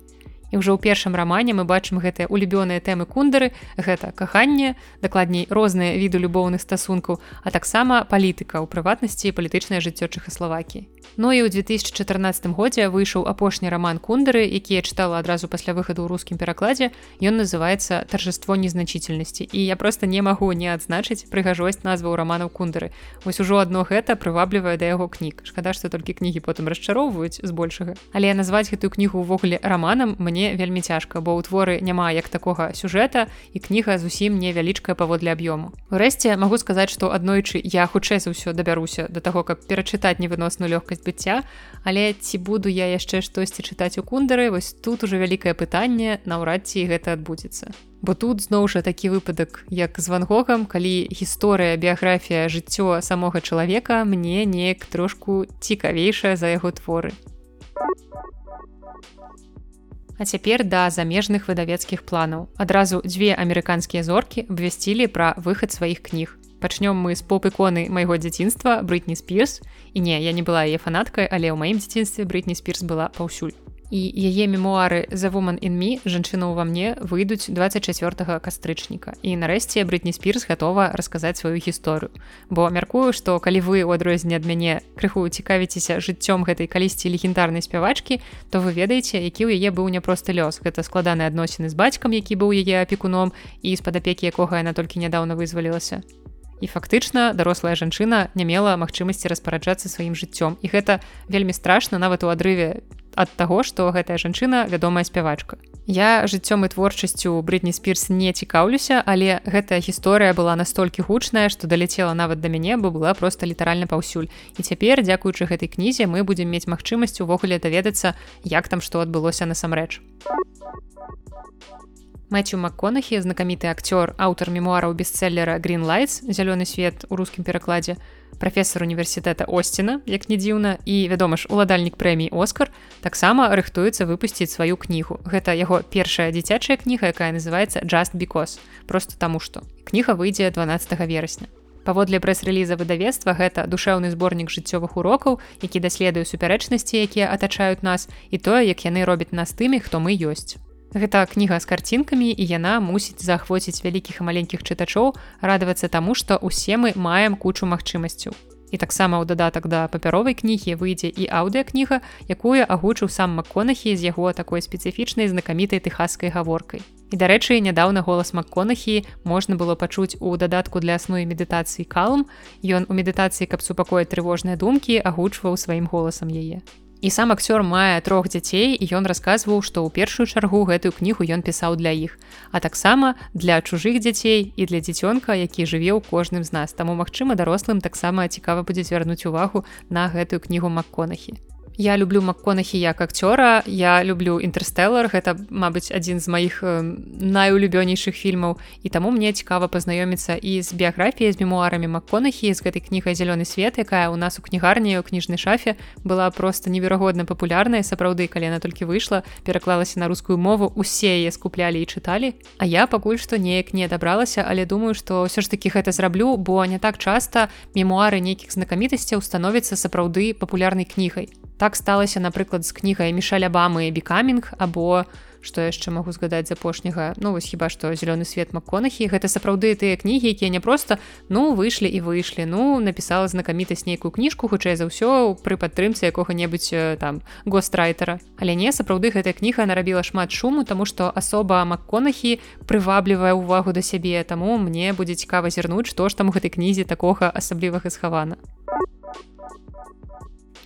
І ўжо ў першым рамане мы бачым гэтыя улюбёныя тэмы кундары, гэта каханне, дакладней розныя віды любоўных стасункаў, а таксама палітыка ў прыватнасці палітычнае жыццё Чхаславакі. Ну і ў 2014 годзе выйшаў апошні раман кундары, які я чытала адразу пасля выхаду ў рускім перакладзе. Ён называецца таржаство незначительнасці. І я просто не магу не адзначыць прыгажосць назваў раманаў кундары. Вось ужо адно гэта прываблівае да яго кніг. Шкада, што толькі кнігі потым расчароўваюць збольшага. Але назваць гэтую кнігу ўвогуле раманам мне мне вельмі цяжка бо ў творы няма як такога сюжэта і кніга зусім невялічкая паводле аб'ёму. Урэшце магу сказаць што аднойчы я хутчэй за ўсё дабяруся да таго каб перачытаць невыносную лёгкасць быцця але ці буду я яшчэ штосьці чытаць у кундары вось тут уже вялікае пытанне наўрад ці гэта адбудзецца. Бо тут зноў жа такі выпадак як з вангогам калі гісторыя біяграфія жыццё самога чалавека мне неяк трошку цікавейшая за яго творы А цяпер да замежных выдавецкіх планаў. Адразу дзве амерыканскія зоркі абвясцілі пра выхад сваіх кніг. Пачнём мы з поп-іконы майго дзяцінства Брытні Спірс. І не, я не была яе фанаткай, але ў маім дзяцінстве Брытні Спірс была паўсюль і яе мемуары за woman in me жанчына ўва мне выйдуць 24 кастрычніка. І нарэшце брытні спірс гатова расказаць сваю гісторыю. Бо мяркую што калі вы у адрозненне ад мяне крыху цікавіцеся жыццём гэтай калісьці легендарнай спявачкі то вы ведаеце які ў яе быў няпросты лёс. Гэта складаныя адносіны з бацькам які быў яе апекуном і з-пад апекі якога яна толькі нядаўна вызвалілася. І фактычна дарослая жанчына не мела магчымасці распараджацца сваім жыццём. І гэта вельмі страшна нават у адрыве ад таго што гэтая жанчына вядомая спявачка. Я жыццём і творчасцю брытні спірс не цікаўлюся але гэтая гісторыя была настолькі гучная што даляцела нават да мяне бо была просто літаральна паўсюль. І цяпер дзякуючы гэтай кнізе мы будзем мець магчымасць увогуле даведацца як там што адбылося насамрэч. Мэцю Макконахі знакаміты акцёр аўтар мемуараў бестселлера Green Lights зялёны свет у рускім перакладзе прафесор універсітэта Осціна, як не дзіўна і вядома ж уладальнік прэмій Оскар таксама рыхтуецца выпусціць сваю кнігу. Гэта яго першая дзіцячая кніга, якая называецца just because просто таму што кніга выйдзе 12 верасня. Паводле прэс-рэліза выдавецтва гэта душэўны зборнік жыццёвых урокаў, які даследуе супярэчнасці, якія атачаюць нас і тое, як яны робяць нас тымі, хто мы ёсць. Гэта кніга з карцінкамі і яна мусіць заахвоціць вялікіх і маленькіх чытачоў радавацца таму, што ўсе мы маем кучу магчымасцяў. І таксама ў дадатак да папяровай кнігі выйдзе і аўдыакніга, якую агучыў сам Макконахі з яго такой спецыфічнай знакамітай тэхаскай гаворкай. І дарэчы, нядаўна голас Макконахі можна было пачуць у дадатку для асновы медытацыі калм. Ён у медытацыі, каб супакоіць трывожныя думкі, агучваў сваім голасам яе. І сам акцёр мае трох дзяцей і ён расказваў, што ў першую чаргу гэтую кнігу ён пісаў для іх. А таксама для чужых дзяцей і для дзіцёнка, які жыве ў кожным з нас. Таму магчыма, дарослым таксама цікава будзе звярнуць увагу на гэтую кнігу Макконахі. Я люблю макконахі як акцёра я люблю інтэрстэллар гэта мабыць адзін з маіх э, найулюбёнейшых фільмаў. І таму мне цікава пазнаёміцца і з біяграфіяй з мемуарамі макконахі з гэтай кнігай зялёны свет якая у нас у кнігарні у кніжнай шафе была просто неверагодна папулярная. Сапраўды калі яна толькі выйшла пераклалася на рускую мову усе яе скуплялі і чыталі. А я пакуль што неяк не адабралася але думаю што ўсё ж таки гэта зраблю бо не так часта мемуары нейкіх знакамітасцяў становіцца сапраўды папулярнай кнігай так сталася напрыклад з кнігай мішаля бамы бікамінг або што яшчэ магу згадаць з апошняга ну вось хіба што зялёны свет макконахі. Гэта сапраўды тыя кнігі якія не проста ну выйшлі і выйшлі. Ну напісала знакамітасць нейкую кніжку хутчэй за ўсё пры падтрымцы якога-небудзь там гострайтера але не сапраўды гэтая кніга нарабіла шмат шуму тому што асоба макконахі прываблівае ўвагу да сябе. Таму мне будзе цікава зірнуць што ж там у гэтай кнізе такога асаблівага схавана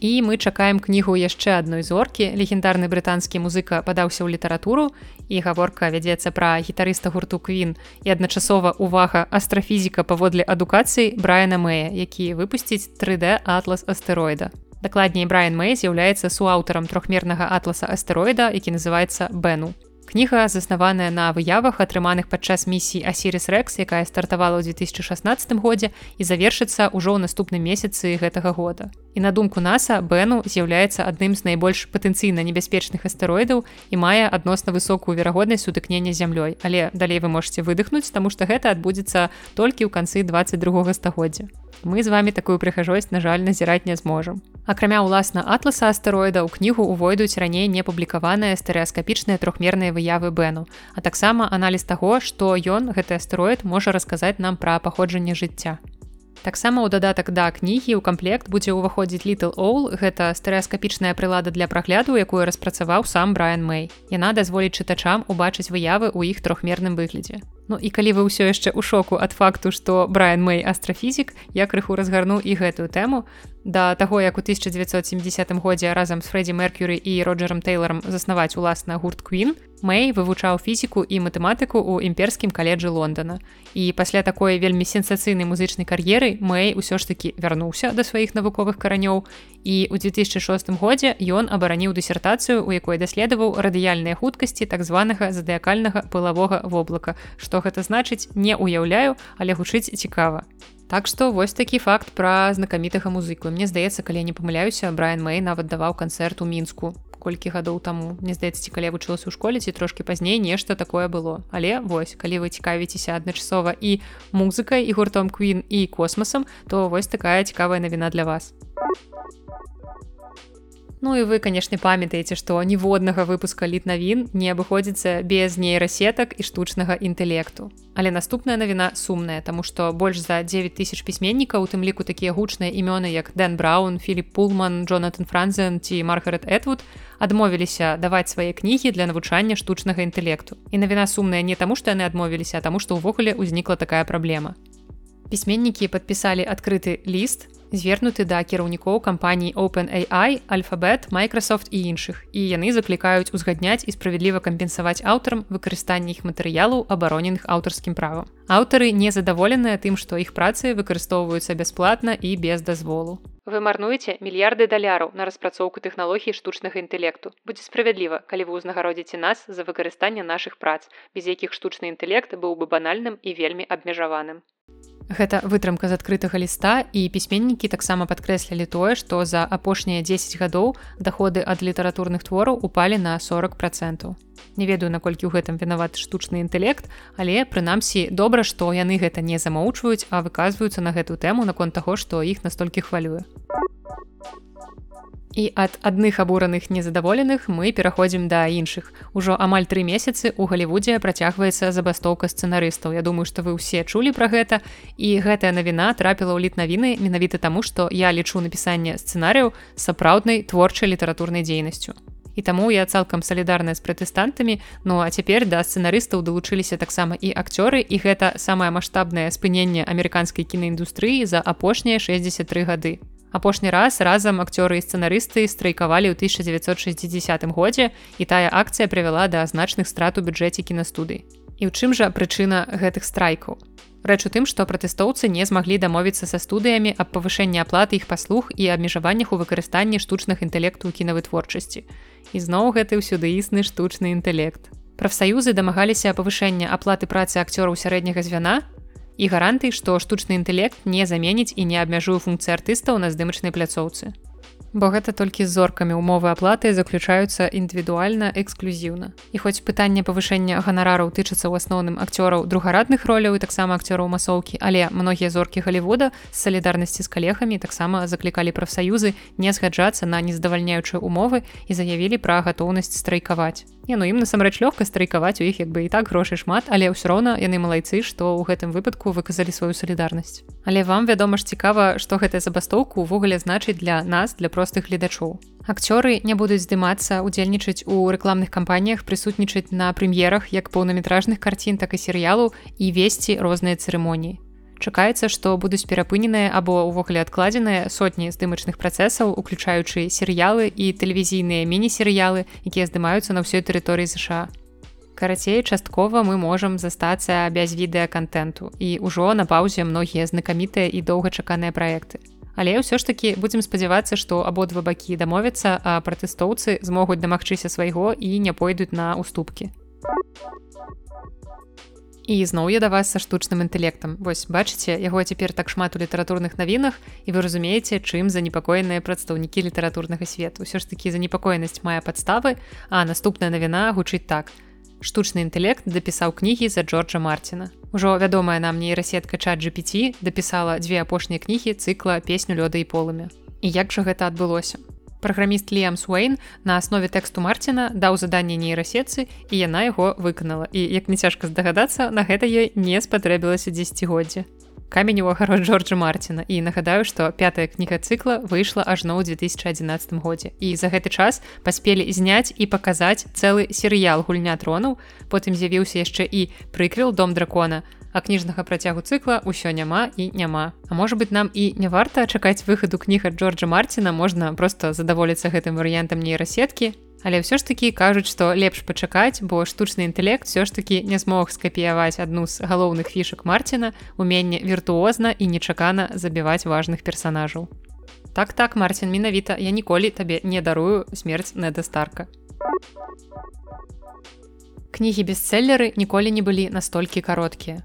і мы чакаем кнігу яшчэ адной зоркі. Легендарны брытанскі музыка падаўся ў літаратуру і гаворка вядзецца пра гітарыста гурту квін і адначасова увага астрафізіка паводле адукацыі брайана мэя які выпусціць 3d атлас астэроіда дакладней брайан мэй з'яўляецца суаўтарам трохмернага атласа астэроіда які называецца бену кніга заснаваная на выявах атрыманых падчас місіі асірис рэкс якая стартавала ў 2016 годзе і завершыцца ўжо ў наступным месяцы гэтага года. І на думку наса бену з'яўляецца адным з найбольш патэнцыйна небяспечных астэроідаў і мае адносна высокую верагоднасць сутыкнення зямлёй. Але далей вы можете выдохнуць таму што гэта адбудзецца толькі ў канцы 22 стагоддзя мы з вами такую прыхажосць на жаль назіраць не зможам. Акрамя ўласна атласа астэроіда ў кнігу увойдуць раней не публікаваныя стэеаскапічныя трохмерныя выявы бену а таксама аналіз таго што ён гэты астэроід можа расказаць нам пра паходжанне жыцця таксама ў дадатак да кнігі ў камплект будзе ўваходзіць літл ол гэта стэеаскапічная прылада для прагляду якую распрацаваў сам брайан мэй. Яна дазволіць чытачам убачыць выявы ў іх трохмерным выглядзе. Ну і калі вы ўсё яшчэ ў шоку ад факту што брайан мэй астрафізік я крыху разгарну і гэтую тэму да таго як у 1970 годзе разам з фрэддзі меркюры і роджером тейлором заснаваць уласна гурт квін мэй вывучаў фізіку і матэматыку ў імперскім каледжы лондона. І пасля такой вельмі сенсацыйнай музычнай кар'еры мэй усё ж таки вярнуўся да сваіх навуковых каранёў. І у 2006 годзе ён абараніў дысертацыю у якой даследаваў радыяльныя хуткасці так званага задыякальнага пылавога воблака. Што гэта значыць не уяўляю але гучыць цікава Так што вось такі факт пра знакамітага музыку. Мне здаецца, калі я не памыляюся, Брайан Мэй нават даваў канцэрт у мінску колькі гадоў таму. Мне здаецца, ці калі вучылася ў школе ці трошкі пазней нешта такое было. Але вось калі вы цікавіцеся адначасова і музыкай і гуртом квін і космасам, то вось такая цікавая навіна для вас. Ну і вы канешне памятаеце што ніводнага выпуска літ навін не абыходзіцца без нейрасетак і штучнага інтэлекту але наступная навіна сумная тому што больш за 9 тысяч пісьменнікаў у тым ліку такія гучныя імёны як дэн браун філіп пулман джонатан франзен ці маргарет этвуд адмовіліся даваць свае кнігі для навучання штучнага інтэлекту. І навіна сумная не таму што яны адмовіліся таму што ўвогуле ўзнікла такая праблема. Пісьменнікі падпісалі адкрыты ліст звернуты да кіраўнікоў кампаній OpenAI, Альфабет, Microsoft і іншых. І яны заклікаюць узгадняць і справядліва кампенсаваць аўтарам выкарыстанне іх матэрыялаў абароненых аўтарскім правам. Аўтары незадаволеныя тым, што іх працы выкарыстоўваюцца бясплатна і без дазволу. Вы марнуеце мільярды даляраў на распрацоўку тэхналогій штучнага інтэлекту. Будзе справядліва, калі вы ўзнагародзіце нас за выкарыстанне нашых прац, без якіх штучны інтэлект быў бы банальным і вельмі абмежаваным. Гэта вытрымка з адкрытага ліста і пісьменнікі таксама падкрэслілі тое, што за апошнія 10 гадоў даходы ад літаратурных твораў упалі на 40 процентаў. Не ведаю, наколькі ў гэтым вінават штучны інтэлект, але прынамсі добра, што яны гэта не замоўчваюць, а выказваюцца на гэтую тэму наконт таго, што іх настолькі хвалюе. І ад адных абураных незадаволеных мы пераходзім да іншых. Ужо амаль тры месяцы у галівудзе працягваецца забастоўка сцэнарыстаў. Я думаю, што вы ўсе чулі пра гэта і гэтая навіна трапіла ў літ навіны менавіта таму, што я лічу напісанне сцэнарыяў сапраўднай творчай літаратурнай дзейнасцю. І таму я цалкам салідарная з пратэстантамі. Ну а цяпер да сцэнарыстаў далучыліся таксама і акцёры і гэта самае маштабнае спыненне амерыканскай кінаіндустрыі за апошнія 63 гады. Апошні раз разам акцёры і сцэнарысты страйкавалі ў 1960 годзе і тая акцыя прывяла да значных страт у бюджэце кінастудый. І ў чым жа прычына гэтых страйкаў? Рэч у тым, што пратэстоўцы не змаглі дамовіцца са студыямі аб павышэнні аплаты іх паслуг і абмежаваннях у выкарыстанні штучных інтэлекту ў кінавытворчасці. І зноў гэты ўсюды існы штучны інтэлект. Прафсаюзы дамагаліся павышэння аплаты працы акцёраў сярэдняга звяна, і гаранты, што штучны інтэлект не заменіць і не абмяжуе функцыі артыстаў на здымачнай пляцоўцы. Бо гэта толькі з зоркамі умовы аплаты заключаюцца індывідуальна эксклюзіўна. І хоць пытанне павышэння ганарараў тычыцца ў асноўным акцёраў другарадных роляў і таксама акцёраў масоўкі, але многія зоркі галівуда з салідарнасці з калегамі таксама заклікалі прафсаюзы не згаджацца на нездавальняючыя умовы і заявілі пра гатоўнасць страйкаваць. Не, ну ім насамрэч лёгка страйкаваць у іх як бы і так грошай шмат, але ўсё роўна яны малайцы, што ў гэтым выпадку выказалі сваю салідарнасць. Але вам вядома ж цікава, што гэтая забастоўка ўвогуле значыць для нас для простых гледачоў. Акцёры не будуць здымацца, удзельнічаць у рэкламных кампаніях, прысутнічаць на прэм'ерах як поўнаметражных карцін, так і серыялу і весці розныя цырымоніі. Чакаецца, што будуць перапыненыя або ўвогуле адкладзеныя сотні здымачных працэсаў, уключаючы серыялы і тэлевізійныя міні-серыялы, якія здымаюцца на ўсёй тэрыторыі ЗША. Карацей, часткова мы можам застацца без відэакантэнту і ўжо на паўзе многія знакамітыя і доўгачаканыя праекты. Але ўсё ж такі будзем спадзявацца, што абодва бакі дамовяцца, а пратэстоўцы змогуць дамагчыся свайго і не пойдуць на уступкі і зноў я да вас са штучным інтэлектам. Вось бачыце яго цяпер так шмат у літаратурных навінах і вы разумееце чым занепакоеныя прадстаўнікі літаратурнага свету. Ўсё ж такі занепакоенасць мае падставы а наступная навіна гучыць так. Штучны інтэлект дапісаў кнігі за джорджа марціна ужо вядомая нам нейрасетка чат gpt дапісала дзве апошнія кнігі цыкла песню лёда і полымя і як жа гэта адбылося праграміст Ліам Суэйн на аснове тэксту Марціна даў заданне нейрасетцы і яна яго выканала. І як не цяжка здагадацца, на гэта ёй не спатрэбілася дзесяцігоддзя. Камень у агарод Джорджа Марціна і нагадаю, што пятая кніга цыкла выйшла ажно ў 2011 годзе. І за гэты час паспелі зняць і паказаць цэлы серыял гульня тронаў, потым з'явіўся яшчэ і прыквел дом дракона, а кніжнага працягу цыкла ўсё няма і няма. А можа быть нам і не варта чакаць выхаду кніг ад Джорджа Марціна можна просто задаволіцца гэтым варыянтам нейрасеткі. Але ўсё ж такі кажуць, што лепш пачакаць, бо штучны інтэлект все ж такі не змог скапіяваць адну з галоўных фішак Марціна, уменне віртуозна і нечакана забіваць важных персонажаў. Так так Марцін менавіта я ніколі табе не дарую смерць Неда старка. Кнігі бестселлеры ніколі не былі настолькі кароткія.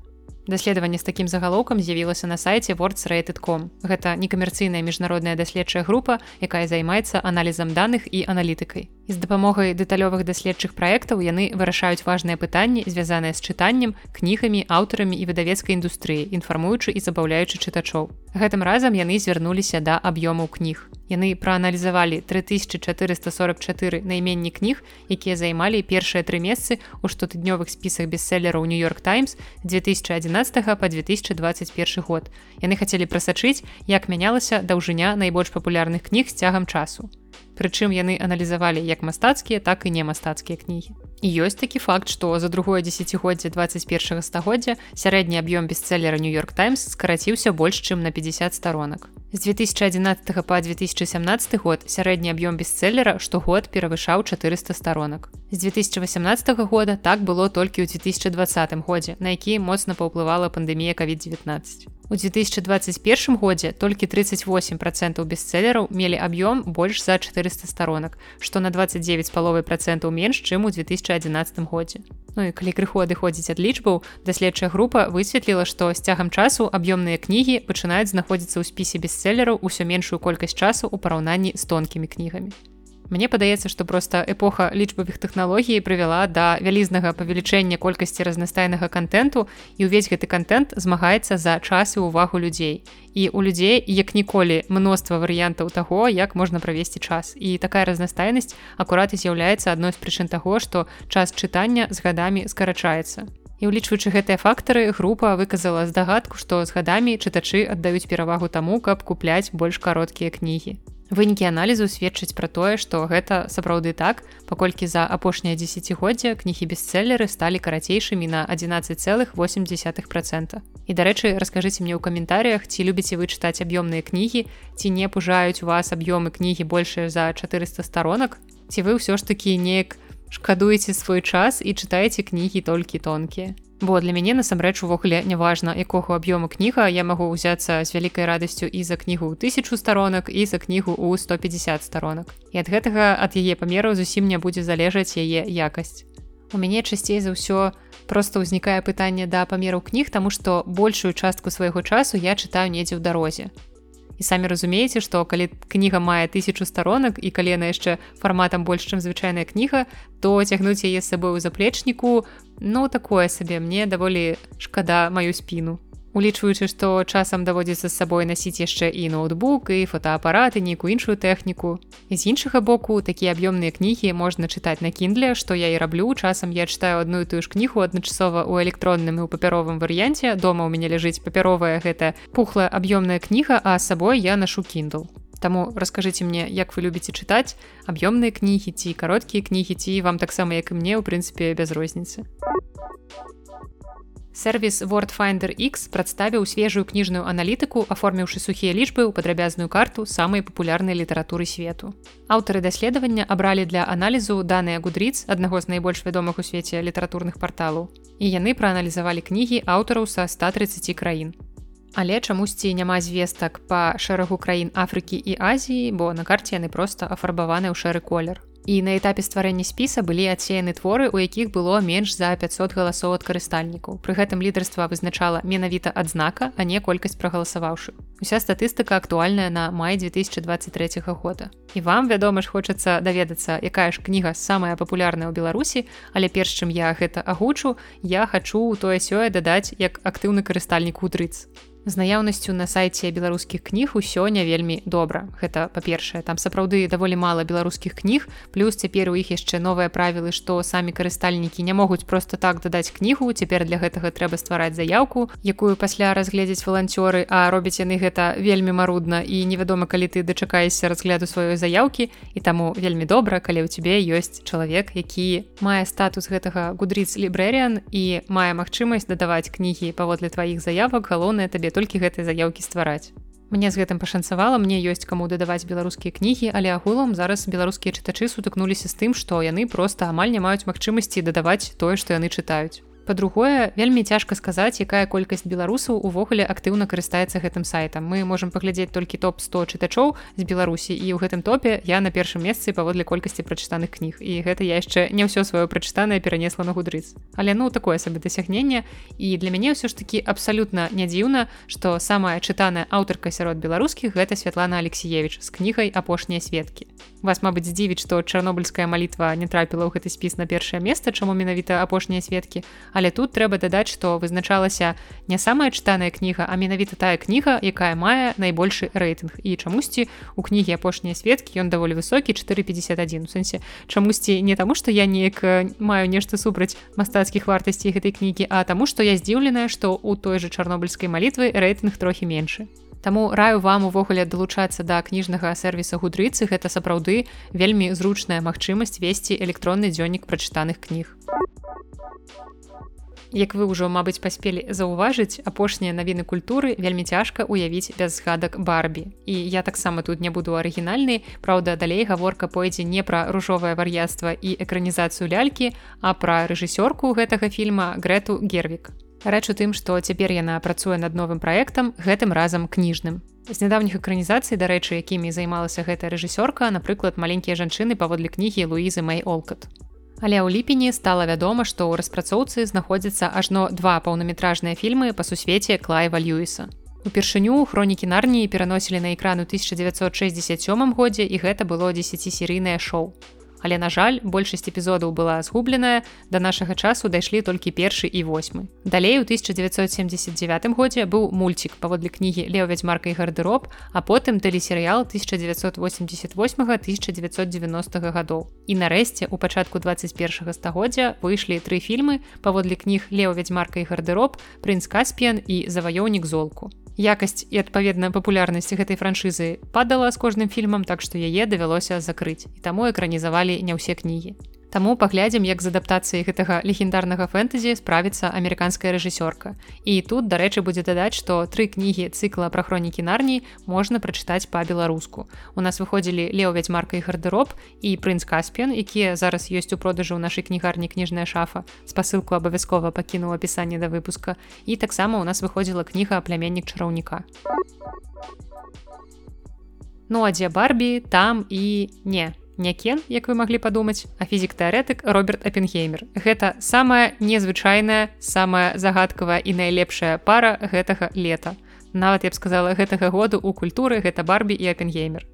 Даследаванне з такім загалоўкам з'явілася на сайце wordsrated.com. Гэта некамерцыйная міжнародная даследчая група, якая займаецца аналізам даных і аналітыкай. І з дапамогай дэталёвых даследчых праектаў яны вырашаюць важныя пытанні, звязаныя з чытаннем, кнігамі, аўтарамі і выдавецкай індустрыі, інфармуючы і забаўляючы чытачоў. Гэтым разам яны звярнуліся да аб'ёмаў кніг. Яны прааналізавалі 3444 найменні кніг, якія займалі першыя тры месцы ў штотыднёвых спісах бестселлераў Нью-Йорк Таймс 2011 по 2021 год. Яны хацелі прасачыць, як мянялася даўжыня найбольш папулярных кніг з цягам часу. Прычым яны аналізавалі як мастацкія, так і не мастацкія кнігі. Ёсць такі факт, што за другое дзесяцігоддзе 21 стагоддзя сярэдні аб'ём бестселлера Нью-Йорк Таймс скараціўся больш, чым на 50 сторонак. З 2011 по 2017 год сярэдні аб'ём бестселлера штогод перавышаў 400 сторонак. З 2018 года так было толькі ў 2020 годзе, на які моцна паўплывала пандемія COVID-19. У 2021 годзе толькі 38 процентаў бестселлераў мелі аб'ём больш за 400 сторонак, што на 29 паловай процентаў менш, чым у 2011 годзе. Ну і калі крыху адыходзіць ад лічбаў, даследчая група высветліла, што з цягам часу аб'ёмныя кнігі пачынаюць знаходзіцца ў спісе бестселлераў усё меншую колькасць часу ў параўнанні з тонкімі кнігамі. Мне падаецца, што проста эпоха лічбавых тэхналогій прывяла да вялізнага павелічэння колькасці разнастайнага контенту і ўвесь гэты контент змагаецца за час і увагу людзей. І у людзей як ніколі мноства варыянтаў таго, як можна правесці час. І такая разнастайнасць акурат і з'яўляецца адной з прычын таго, што час чытання з гадамі скарачаецца. І ўлічваючы гэтыя фактары, група выказала здагадку, што з гадамі чытачы аддаюць перавагу таму, каб купляць больш кароткія кнігі. Вынікі аналізу сведчаць пра тое, што гэта сапраўды так, паколькі за апошняе дзесяцігоддзя кнігі бестселлеры сталі карацейшымі на 11,8%. І дарэчы, раскажыце мне ў каментарях, ці любіце вы чытаць аб'ёмныя кнігі, ці не пужаюць у вас аб'ёмы кнігі большыя за 400 старонак, ці вы ўсё ж такі неяк шкадуеце свой час і чытаеце кнігі толькі тонкія бо для мяне насамрэч увогуле няважна якога аб'ёму кніга я магу ўзяцца з вялікай радасцю і за кнігу тысячу сторонок і за кнігу ў 150 сторонок і ад гэтага ад яе памеру зусім не будзе залежаць яе якасць. У мяне часцей за ўсё просто ўзнікае пытанне да памеру кніг таму што большую частку свайго часу я чытаю недзе ў дарозе і самі разумееце што калі кніга мае тысячу сторонок і калі яна яшчэ фарматам больш чым звычайная кніга то цягнуць яе з сабой у заплечніку. Ну такое сабе. Мне даволі шкада маю спіну улічваючы што часам даводзіцца з сабой насіць яшчэ і ноутбук і фотоапараты нейкую іншую тэхніку. З іншага боку такія аб'ёмныя кнігі можна чытаць на кіндле што я і раблю. Часам я чытаю одну і тую ж кнігу адначасова ў электронным і ў папяровым варыянце. Дома ў мяне ляжыць папяровая гэта пухлая аб'ёмная кніга а сабой я нашу кіндл. Таму раскажыце мне як вы любіце чытаць аб'ёмныя кнігі ці кароткія кнігі ці вам таксама як і мне ў прынцыпе без розніцы сервис wordfinder x прадставіў свежую кніжную аналітыку аформіўшы сухія лічбы ў падрабязную карту самай папулярнай літаратуры свету. Аўтары даследавання абралі для аналізу даныя гудріц аднаго з найбольш вядомых у свеце літаратурных парталаў і яны прааналізавалі кнігі аўтараў са 130 краін але чамусьці няма звестак па шэрагу краін Афрыкі і Азіі бо на карце яны проста афарбаваны ў шэры колер і на этапе стварэння спіса былі адсеяны творы у якіх было менш за 500 галасоў ад карыстальнікаў пры гэтым лідарства вызначала менавіта адзнака а не колькасць прагаласаваўшы уся статыстыка актуальная на май 2023 года. І вам вядома ж хочацца даведацца якая ж кніга самая папулярная ў беларусі але перш чым я гэта агучу я хачу тое сёе дадаць як актыўны карыстальнік утрыц з наяўнасцю на сайце беларускіх кніг усё не вельмі добра. Гэта па-першае там сапраўды даволі мала беларускіх кніг плюс цяпер у іх яшчэ новыя правілы што самі карыстальнікі не могуць просто так дадаць кнігу. Цяпер для гэтага трэба ствараць заявку якую пасля разгледзець валанцёры а робяць яны гэта вельмі марудна і невядома калі ты дачакаешся разгляду сваёй заявкі і таму вельмі добра калі ў цябе ёсць чалавек які мае статус гэтага гудрыц лібрэріан і мае магчымасць дадаваць кнігі паводле тваіх заявак. Галоўнае табе толькі гэтай заяўкі ствараць. Мне з гэтым пашанцавала мне ёсць каму дадаваць беларускія кнігі, але агулам зараз беларускія чытачы сутыкнуліся з тым, што яны проста амаль не маюць магчымасці дадаваць тое, што яны чытаюць па-другое вельмі цяжка сказаць якая колькасць беларусаў увогуле актыўна карыстаецца гэтым сайтам. Мы можемм паглядзець толькі топ 100 чытачоў з беларусі і ў гэтым топе я на першым месцы паводле колькасці прачытаных кніг. І гэта я яшчэ не ўсё сваё прачытанае перанесла на гудрыц але ну такое сабе дасягненне. І для мяне ўсё ж такі абсалютна не дзіўна што самая чытаная аўтарка сярод беларускіх гэта Святлана алексеевич з кнігай апошнія сведкі вас мабыць здзівіць што чарнобыльская малітва не трапіла ў гэты спіс на першае месца чаму менавіта апошнія сведкі але тут трэба дадаць што вызначалася не самая чытаная кніга а менавіта тая кніга якая мае найбольшы рэйтынг. І чамусьці у кнігі апошнія сведкі ён даволі высокі 451 у сэнсе чамусьці не таму што я неяк маю нешта супраць мастацкіх вартасцей гэтай кнігі а таму што я здзіўленая што у той же чарнобыльскай малітвы рэйтынг трохі меншы. Таму раю вам увогуле далучацца да кніжнага сервіса гудрыцы. Гэта сапраўды вельмі зручная магчымасць весці электронны дзённік прачытаных кніг. Як вы ўжо, мабыць, паспелі заўважыць апошнія навіны культуры вельмі цяжка ўявіць без згадак барбі. І я таксама тут не буду арыгінальны. Праўда, далей гаворка пойдзе не пра ружовае вар'яцтва і экранізацыю лялькі, а пра рэжысёрку гэтага фільма Грэту Гервік. Рэч у тым, што цяпер яна працуе над новым праектам гэтым разам кніжным. З нядаўніх экранізацый, дарэчы, якімі займалася гэтая рэжысёрка, напрыклад, маленькія жанчыны паводле кнігі Луізы Мэй Олкат. Але ў ліпені стала вядома, што ў распрацоўцы знаходзіцца ажно два паўнаметражныя фільмы па сусвеце Клайва Льюіса. Упершыню хронікі нарніі пераносілі на экран у 1967 годзе і гэта было 10серыйнае шоу але на жаль большасць эпізодаў была згубленая до нашага часу дайшлі толькі першы і восьмы. Далей у 1979 годзе быў мульцік паводле кнігі лео вядзьмарка і гардероб а потым тэлесерыял 1988 1990 гадоў. І нарэшце у пачатку 21 стагоддзя выйшлі тры фільмы паводле кніг лео вядзьмарка і гардероб прынц каспіян і заваёўнік золку якасць і адпаведная папулярнасць гэтай франшызы падала з кожным фільмам так што яе давялося закрыць. І таму экранізавалі не ўсе кнігі Таму паглядзім, як з адаптацыяй гэтага легендарнага фэнтэзі справіцца амерыканская рэжысёрка. І тут, дарэчы, будзе дадаць, што тры кнігі цыкла пра хронікі нарні можна прачытаць па-беларуску. У нас выходзілі Лео вядзьмарка і гардероб і прынц Каспен, якія зараз ёсць у продажы ў нашай кнігарні кніжная шафа. Спасылку абавязкова пакінуў апісанне да выпуска. І таксама у нас выходзіла кніга пляменнік чараўніка. Ну а дзе барбі там і не не кен як вы маглі падумаць а фізік-тэарэтык роберт апенгеймер гэта самая незвычайная самая загадкавая і найлепшая пара гэтага лета. Нават я б сказала гэтага году у культуры гэта барбі і апенгеймер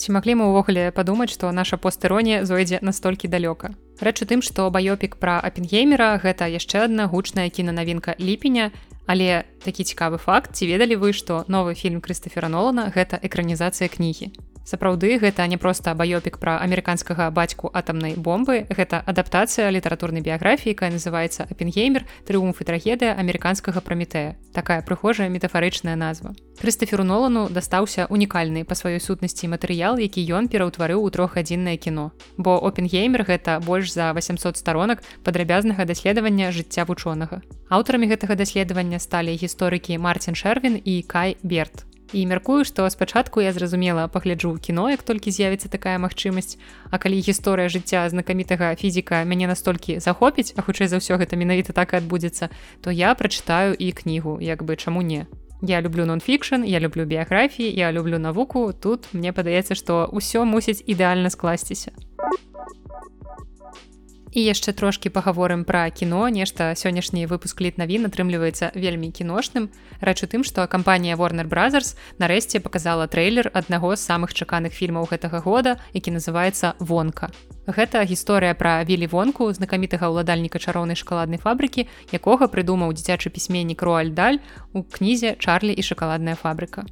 ці маглі мы ўвогуле падумаць што наша постыронія зойдзе настолькі далёка? Рэч у тым што баёпік пра апенгеймера гэта яшчэ адна гучная кінанавінка ліпеня але такі цікавы факт ці ведалі вы што новы фільм крыстафера нолана гэта экранізацыя кнігі сапраўды гэта не проста баёпік пра амерыканскага бацьку атамнай бомбы. Гэта адаптацыя літаратурнай біяграфіі якая называется апенгеймер трыумф і трагедыя амерыканскага прамітэя такая прыхожая метафарычная назва. Крыстаферу нолану дастаўся унікальны па сваёй сутнасці матэрыял які ён пераўтварыў у трохгадзіннае кіно. Бо опенгеймер гэта больш за 800 сторонак падрабязнага даследавання жыцця вучонага. Аўтарамі гэтага даследавання сталі гісторыкі марцін шэрвін і кай берт і мяркую што спачатку я зразумела пагляджу кіно як толькі з'явіцца такая магчымасць. А калі гісторыя жыцця знакамітага фізіка мяне настолькі захопіць а хутчэй за ўсё гэта менавіта так і адбудзецца то я прачытаю і кнігу як бы чаму не. Я люблю нон-фікшн я люблю біяграфіі я люблю навуку тут мне падаецца што ўсё мусіць ідэальна скласціся і яшчэ трошки паговорым пра кіно нешта сённяшні выпуск літ навін атрымліваецца вельмі кіношным рэч у тым што кампанія warner brothers нарэшце показала трэйлер аднаго з самых чаканых фільмаў гэтага года які называется вонка гэта гісторыя пра вілі вонку знакамітага ўладальніка чароўнай шакаладнай фабрыкі якога прыдумаў дзіцячы пісьменнік руальдаль у кнізе чарлі і шакаладная фабрыка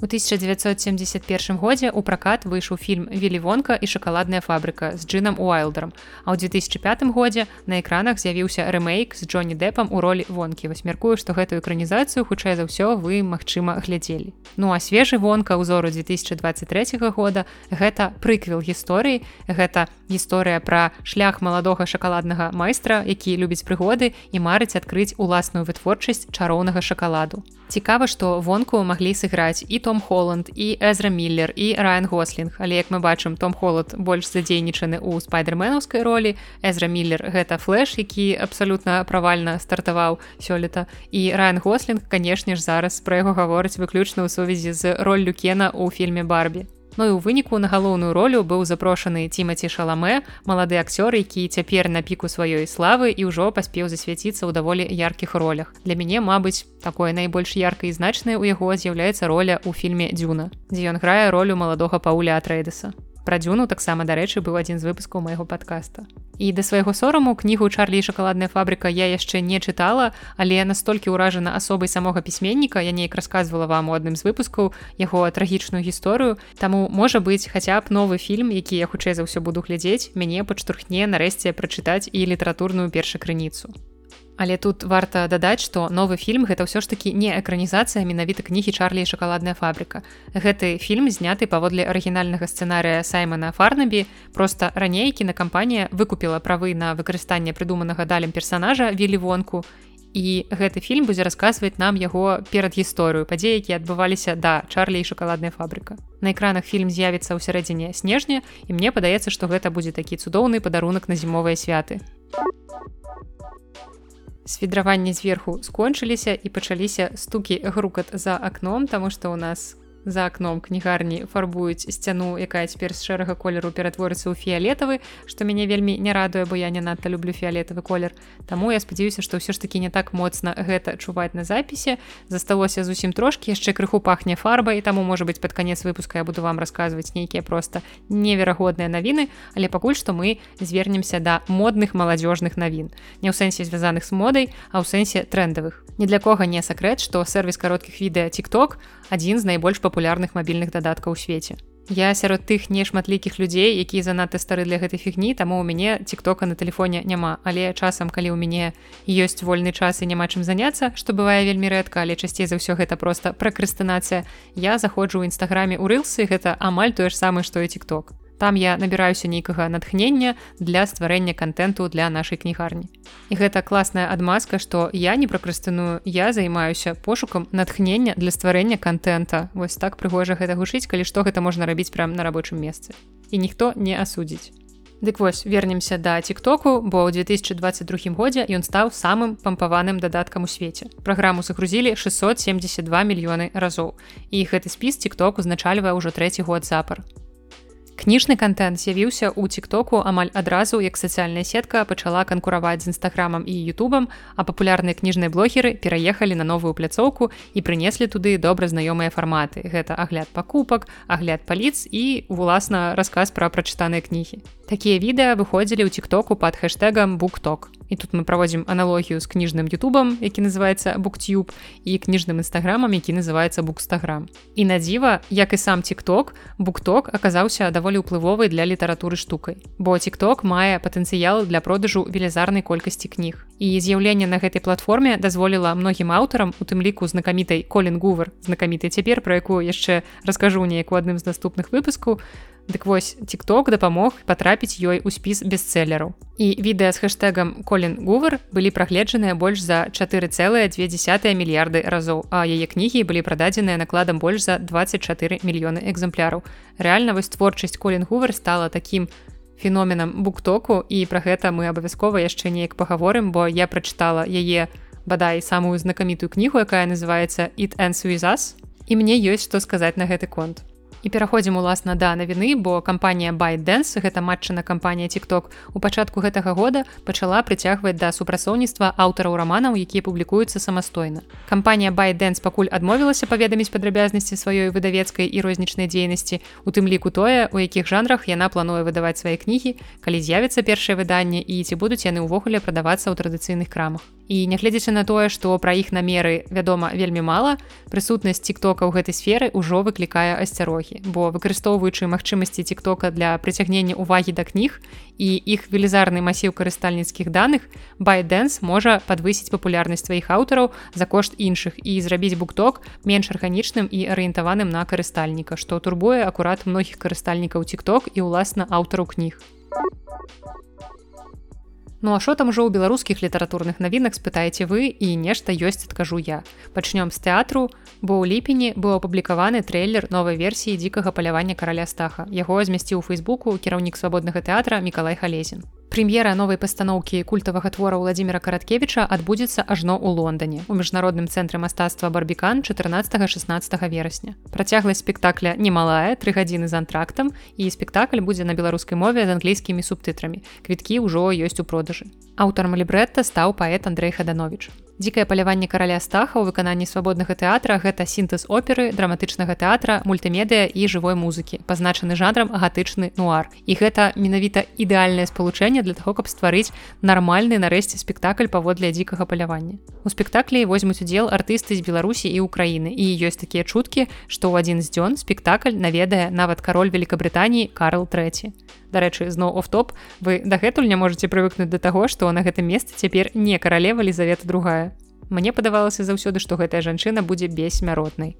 У 1971 годзе ў пракат выйшаў фільм Вілівонка і шакаладная фабрыка з Джынам Уайлдером. А ў 2005 годзе на экранах з'явіўся рэмейк з Джонні Дэпам у ролі вонкі. Васьмяркую, што гэтую экранізацыю хутчэй за ўсё вы, магчыма, глядзелі. Ну а свежы вонка ўзору 2023 года гэта прыквел гісторыі. Гэта гісторыя пра шлях маладога шакаладнага майстра, які любіць прыгоды і марыць адкрыць уласную вытворчасць чароўнага шакаладу. Цікава, што вонку маглі сыграць і том холланд і эзра миллер і райан гослинг але як мы бачым том холод больш задзейнічаны ў спайдерменаўскай ролі. Эзра миллер гэта флеш які абсалютна правальна стартаваў сёлета. І райан гослинг канешне ж зараз пра яго гаворыць выключна ў сувязі з роллю кена ў фільме барбі Ну і ў выніку на галоўную ролю быў запрошаны цімаці шаламе, малады акцёр, які цяпер на піку сваёй славы і ўжо паспеў засвяціцца ў даволі яркіх ролях. Для мяне, мабыць, такое найбольш яркай і значнае ў яго з'яўляецца роля ў фільме Дзюна, дзе ён грае ролю маладога пауля Атрэйдеса пра дзюну таксама дарэчы быў адзін з выпускаў майго подкаста і да свайго сораму кнігу чарлі шакаладная фабрыка я яшчэ не чытала але я настолькі ўражана асобай самога пісьменніка я неяк расказвала вам у адным з выпускаў яго трагічную гісторыю. Таму можа быць хаця б новы фільм які я хутчэй за ўсё буду глядзець мяне падштурхне нарэшце прачытаць і літаратурную першакрыніцу Але тут варта дадаць, што новы фільм гэта ўсё ж такі не экранізацыя менавіта кнігі Чарлі і шакаладная фабрыка. Гэты фільм зняты паводле арыгінальнага сцэнарыя Саймона Фарнабі. Проста раней кінакампанія выкупіла правы на выкарыстанне прыдуманага далем персанажа вілівонку. І гэты фільм будзе расказваць нам яго перад гісторыю падзеі, якія адбываліся да Чарлі і шакаладная фабрыка. На экранах фільм з'явіцца ў сярэдзіне снежня і мне падаецца, што гэта будзе такі цудоўны падарунак на зімовыя святы свідраванні зверху скончыліся і пачаліся стукі грукат за акном таму што ў нас за акном кнігарні фарбуюць сцяну якая цяпер з шэрага колеру ператворыцца ў фіялетавы што мяне вельмі не радуе бо я не надта люблю фіялетавы колер. Таму я спадзяюся што ўсё ж таки не так моцна гэта чуваць на запісе. Засталося зусім трошки яшчэ крыху пахне фарбай таму можа быть под канец выпуска я буду вам расказваць нейкія просто неверагодныя навіны але пакуль што мы звернемся да модных маладзёжных навін. Не ў сэнсе звязаных з модай а ў сэнсе трендавых. Ні для кого не сакрэт што сервіс кароткіх відэа TikTok адзін з найбольш папулярных мабільных дадаткаў у свеце. Я сярод тых нешматлікіх людзей, якія занадта стары для гэтай фігні, таму ў мяне тиктока на тэлефоне няма, але часам, калі ў мяне ёсць вольны час і няма чым заняцца, што бывае вельмі рэдка, але часцей за ўсё гэта проста пракрастынацыя. Я заходжу ў нстаграме ў рылсы, гэта амаль тое ж самае, што і тикток там я набіраюся нейкага натхнення для стварэння контенту для нашай кнігарні. І гэта класная адмазка што я не пракрастыную я займаюся пошукам натхнення для стварэння контента вось так прыгожа гэта гучыць калі што гэта можна рабіць прямо на рабочым месцы. І ніхто не асудзіць. Дык вось вернемся да тиктоку бо ў 2022 годзе ён стаў самым пампаваным дадаткам у свеце. Праграму загрузілі 672 мільёны разоў. І гэты спіс тикток узначальвае ўжо трэці год запар кніжны контент з'явіўся ў тиктоку амаль адразу як сацыяльная сетка пачала канкураваць з нстаграмам і ютубам а папулярныя кніжныя блогеры пераехалі на новую пляцоўку і прынеслі туды добра знаёмыя фарматы. Гэта агляд пакупак агляд паліц і уласна расказ пра прачытаныя кнігі Такія відэа выходзілі ў тиктоку под хэштегам букток. І тут мы праводзім аналогію з кніжным Ютубам, які называецца буктюб і кніжным нстаграмам, які называецца букстаграм. І на дзіва, як і сам тикток, букток аказаўся даволі ўплывовай для літаратуры штукай. Бо тикток мае патэнцыял для продажу велізарнай колькасці кніг. І з'яўленне на гэтай платформе дазволіла многім аўтарам, у тым ліку знакамітай Колін Гувер, знакамітай цяпер, пра якую яшчэ раскажу неяк у адным з наступных выпускаў, Дык вось тикток дапамог патрапіць ёй у спіс бестселлераў. І відэа з хэштегам Колін Гувер былі прагледжаныя больш за 4,2 мільярды разоў, а яе кнігі былі прададзеныя накладам больш за 24 мільёны экземпляраў. Рэальна вось творчасць Колін Гувер стала такім феноменам буктоку і пра гэта мы абавязкова яшчэ неяк пагаворым, бо я прачытала яе бадай самую знакамітую кнігу, якая называецца It and Suizas. І мне ёсць што сказаць на гэты конт і пераходзім уласна да навіны бо кампанія байдэнс гэта матчына кампанія тикток у пачатку гэтага года пачала прыцягваць да супрацоўніцтва аўтараў раманаў якія публікуюцца самастойна. Кампанія байдэнс пакуль адмовілася паведаміць падрабязнасці сваёй выдавецкай і рознічнай дзейнасці у тым ліку тое у якіх жанрах яна плануе выдаваць свае кнігі калі з'явіцца першае выданне і ці будуць яны ўвогуле прадавацца ў традыцыйных крамах і нягледзячы на тое што пра іх намеры вядома вельмі мала прысутнасць тиктока ў гэтай сферы ўжо выклікае асцярогі. Бо выкарыстоўваючы магчымасці тиктока для прыцягнення увагі да кніг і іх велізарны масіў карыстальніцкіх даных байдэнс можа падвысіць папулярнасць сваіх аўтараў за кошт іншых і зрабіць букток менш арганічным і арыентаваным на карыстальніка што турбуе акурат многіх карыстальнікаў тикток і ўласна аўтараў кніг Ну а що там ужо ў беларускіх літаратурных навінах спытаеце вы і нешта ёсць адкажу я. Пачнём з тэатру, бо ў ліпені быў апублікаваны трэйлер новай версіі дзікага палявання караля стаха. Яго змясціў у фейсбуку кіраўнік свабоднага тэатра Миколай Халезін. Прэм'ера новай пастаноўкі культавага твора Владзіміра караткевіча адбудзецца ажно ў Лондоне у міжнародным цэнтры мастацтва барбікан 14-16 верасня. Працягласць спектакля немалая тры гадзіны з антрактам і спектакль будзе на беларускай мове з англійскімі субтытрамі. Квіткі ўжо ёсць у продажы. Аўтарам лібрэтта стаў паэт Андрей Хаданович дзікае паляванне караля стаха ў выкананні свабоднага тэатра гэта сінтэз оперы драматычнага тэатра мультымедыя і жывой музыкі пазначаны жанрам гатычны нуар і гэта менавіта ідэальнае спалучэнне для таго каб стварыць нармальны нарэшце спектакль паводле дзікага палявання. У спектаклі возьмуць удзел артысты з беларусі і украіны. І ёсць такія чуткі што ў адзін з дзён спектакль наведае нават кароль великкабрытаніі карл 3 дарэчы зноў оф-топ вы дагэтуль не можете прывыкнуць да таго што на гэтым месцы цяпер не каралева лізавета другая. Мне падавалася заўсёды што гэтая жанчына будзе бессмяротнай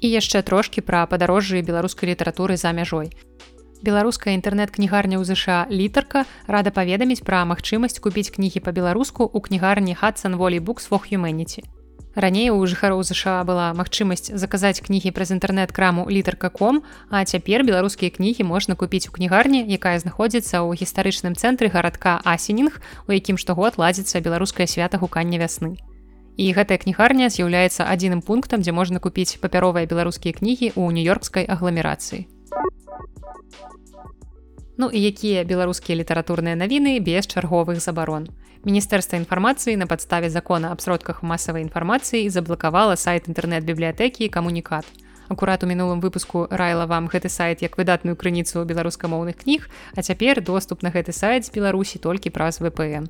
і яшчэ трошкі пра падарожжы беларускай літаратуры за мяжой. Беларуская інтэрнэт-кнігарня ў ЗША літарка рада паведаміць пра магчымасць купіць кнігі па-беларуску ў кнігарні хатсан волей букс фох humanity Раней у жыхароў ЗША была магчымасць заказаць кнігі праз інтэрнэт-краму літаркаком, а цяпер беларускія кнігі можна купіць у кнігарні, якая знаходзіцца ў гістарычным цэнтры гарадка Асенінг, у якім штогод ладзіцца беларускае свята гукання вясны. і гэтая кнігарня з'яўляецца адзіным пунктам дзе можна купіць папяровыя беларускія кнігі ў нью-йоркскай агламерацыі Ну і якія беларускія літаратурныя навіны без чарговых забарон. Міністэрства інфармацыі на падставе закона аб сродках масавай інфармацыі заблакавала сайт інтэрнэт-бібліятэкі камунікат. Акурат у мінулым выпуску раіла вам гэты сайт як выдатную крыніцу беларускамоўных кніг, а цяпер доступ на гэты сайт з Беларусі толькі праз VPN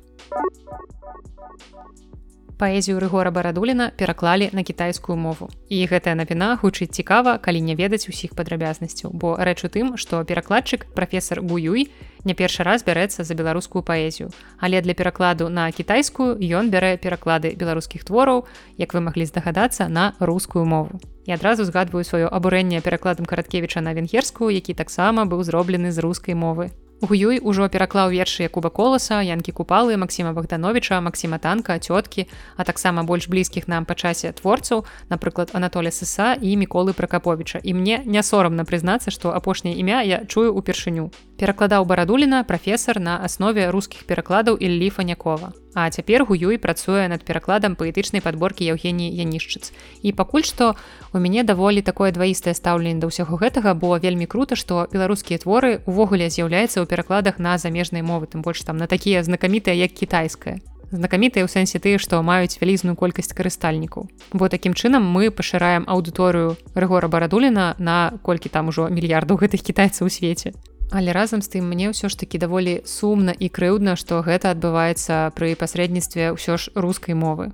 паэзію рыгора барадуліна пераклалі на кітайскую мову і гэтая навіна гучыць цікава калі не ведаць усіх падрабязнасцяў бо рэч у тым што перакладчык прафесор буюй не першы раз бярэцца за беларускую паэзію. Але для перакладу на кітайскую ён бярэ пераклады беларускіх твораў як вы маглі здагадацца на рускую мову. І адразу згадваю сваё абурэнне перакладам караткевіча на венгерскую які таксама быў зроблены з рускай мовы Гуюй ужо пераклаў вершы Якуба коласа, янкі купалы Масіма Богдановича, Масіма танка, цёткі, а таксама больш блізкіх нам па часе творцаў, напрыклад, Анатоля Сыса і Міколы Пракаповича. І мне не сорамна прызнацца, што апошняе імя я чую ўпершыню. Перакладаў барадуліна прафесор на аснове рускіх перакладаў Іллі Фанякова. А цяпер гуюй працуе над перакладам паэтычнай падборкі Евгеніі Янішчыц. І пакуль што у мяне даволі такое дваістае стаўленне да ўсяго гэтага, бо вельмі крута, што беларускія творы увогуле з'яўляецца ў перакладах на замежнай мовы, тым больш там на такія знакамітыя як кітайская. Знакамітыя ў сэнсе тыя, што маюць вялізную колькасць карыстальнікаў. Бо такім чынам мы пашыраем аўдыторыю рэгора барадуліна на колькі там ужо мільярдаў гэтых кітайцаў у свеце. Але разам з тым мне ўсё ж такі даволі сумна і крыўдна, што гэта адбываецца пры пасрэдніцтве ўсё ж рускай мовы.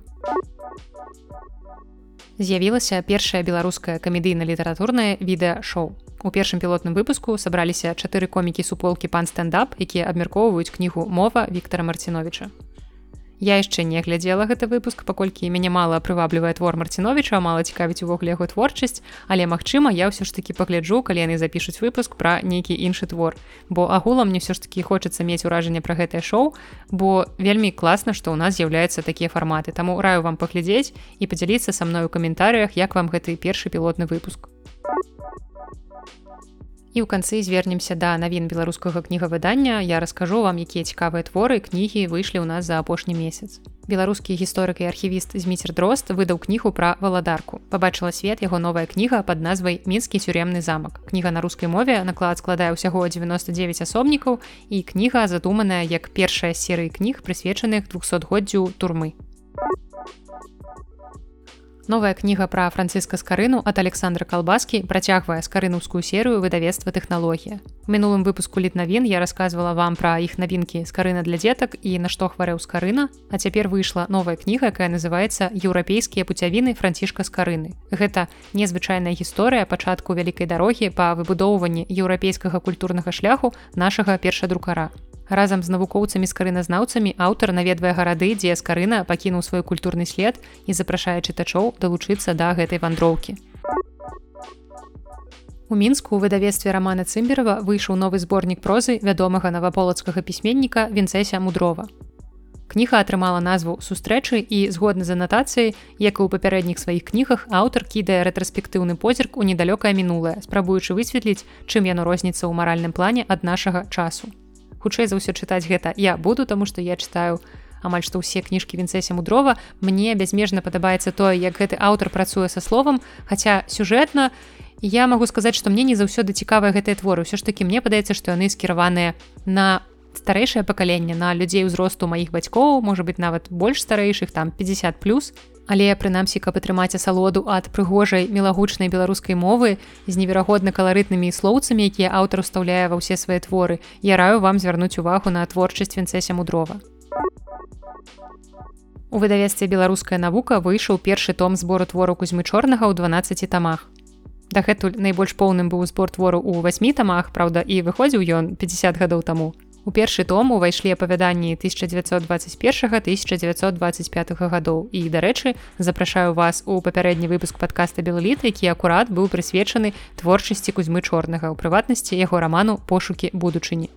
З'явілася першае беларускае камедыйна-літаратурнае відэашоу. У першым пілотным выпуску сабраліся чатыры комікі суполкі пан стендап, якія абмяркоўваюць кнігу мова Віктора Марціновича. Я яшчэ не глядзела гэты выпуск, паколькі мяне мала прываблівае твор Марціновича, мала цікавіць увогуле яго творчасць, але магчыма, я ўсё ж такі пагляджу, калі яны запішуць выпуск пра нейкі іншы твор. Бо агулам мне ўсё ж такі хочацца мець уражанне пра гэтае шоу, бо вельмі класна, што ў нас з'яўляюцца такія фарматы. Таму раю вам паглядзець і падзяліцца са мной у каментарыях, як вам гэты першы пілотны выпуск і ў канцы звернемся да навін беларускага кнігавыдання я раскажу вам якія цікавыя творы кнігі выйшлі ў нас за апошні месяц. Беларускі гісторык і архівіст зміцер дрозд выдаў кнігу пра валадарку пабачыла свет яго новая кніга под назвай мінскі тюремны замак кніга на рускай мове наклад складае ўсяго 99 асобнікаў і кніга задуманая як першая серыі кніг прысвечаных 200годдзю турмы Новая кніга пра францыска скарыну ад Александра Калбаскі працягвае скарынаўскую серыю выдавецтва тэхналогія. У мінулым выпуску літнавін я рассказывала вам пра іх навінкі скарына для дзетак і на што хварэў скарына, А цяпер выйшла новая кніга, якая называецца еўрапейскія пуцявіны францішка скарыны. Гэта незвычайная гісторыя пачатку вялікай дарогі па выбудоўванні еўрапейскага культурнага шляху нашага першадрукара. Разам з навукоўцамі скарыназнаўцамі аўтар наведвае гарады, дзе скарына пакінуў свой культурны след і запрашае чытачоў далучыцца да гэтай вандроўкі. У мінску у выдавецтве рамана цымберова выйшаў новы зборнік прозы вядомага наваполацкага пісьменніка вінцэся мудрова. Кніга атрымала назву сустрэчы і згодна з анатацыяй, як і ў папярэдніх сваіх кнігах аўтар кідае рэтраспектыўны позірк у недалёкае мінулае, спрабуючы высветліць, чым яно розніцца ў маральным плане ад нашага часу хутчэй за ўсё чытаць гэта я буду таму што я чытаю амаль што ўсе кніжкі вінцэсе мудрова мне бязмежна падабаецца тое як гэты аўтар працуе са словам хаця сюжэтна я магу сказаць што мне не заўсёды цікавыя гэтыя творы. Ўсё ж такі мне падаецца што яны скіраваныя на старэйшае пакаленне на людзей узросту маіх бацькоў можа быть нават больш старэйшых там 50 плюс Але прынамсі, каб атрымаць асалоду ад прыгожай мелагучнай беларускай мовы з неверагодна каларытнымі слоўцамі, якія аўтар устаўляе ва ўсе свае творы, я раю вам звярнуць увагу на творчасць вінцэся мудрова. У выдавецтве беларуская навука выйшаў першы том збору твору кузьмы чорнага ў 12 тамах. Дагэтуль найбольш поўным быў збор твору ў восьмі тамах, праўда, і выходзіў ён 50 гадоў таму. У першы том увайшлі апавяданні 1921-1925 гадоў. І дарэчы запрашаю вас у папярэдні выпуск падкаста белліт які акурат быў прысвечаны творчасці кузьмы чорнага у прыватнасці яго раману пошукі будучыні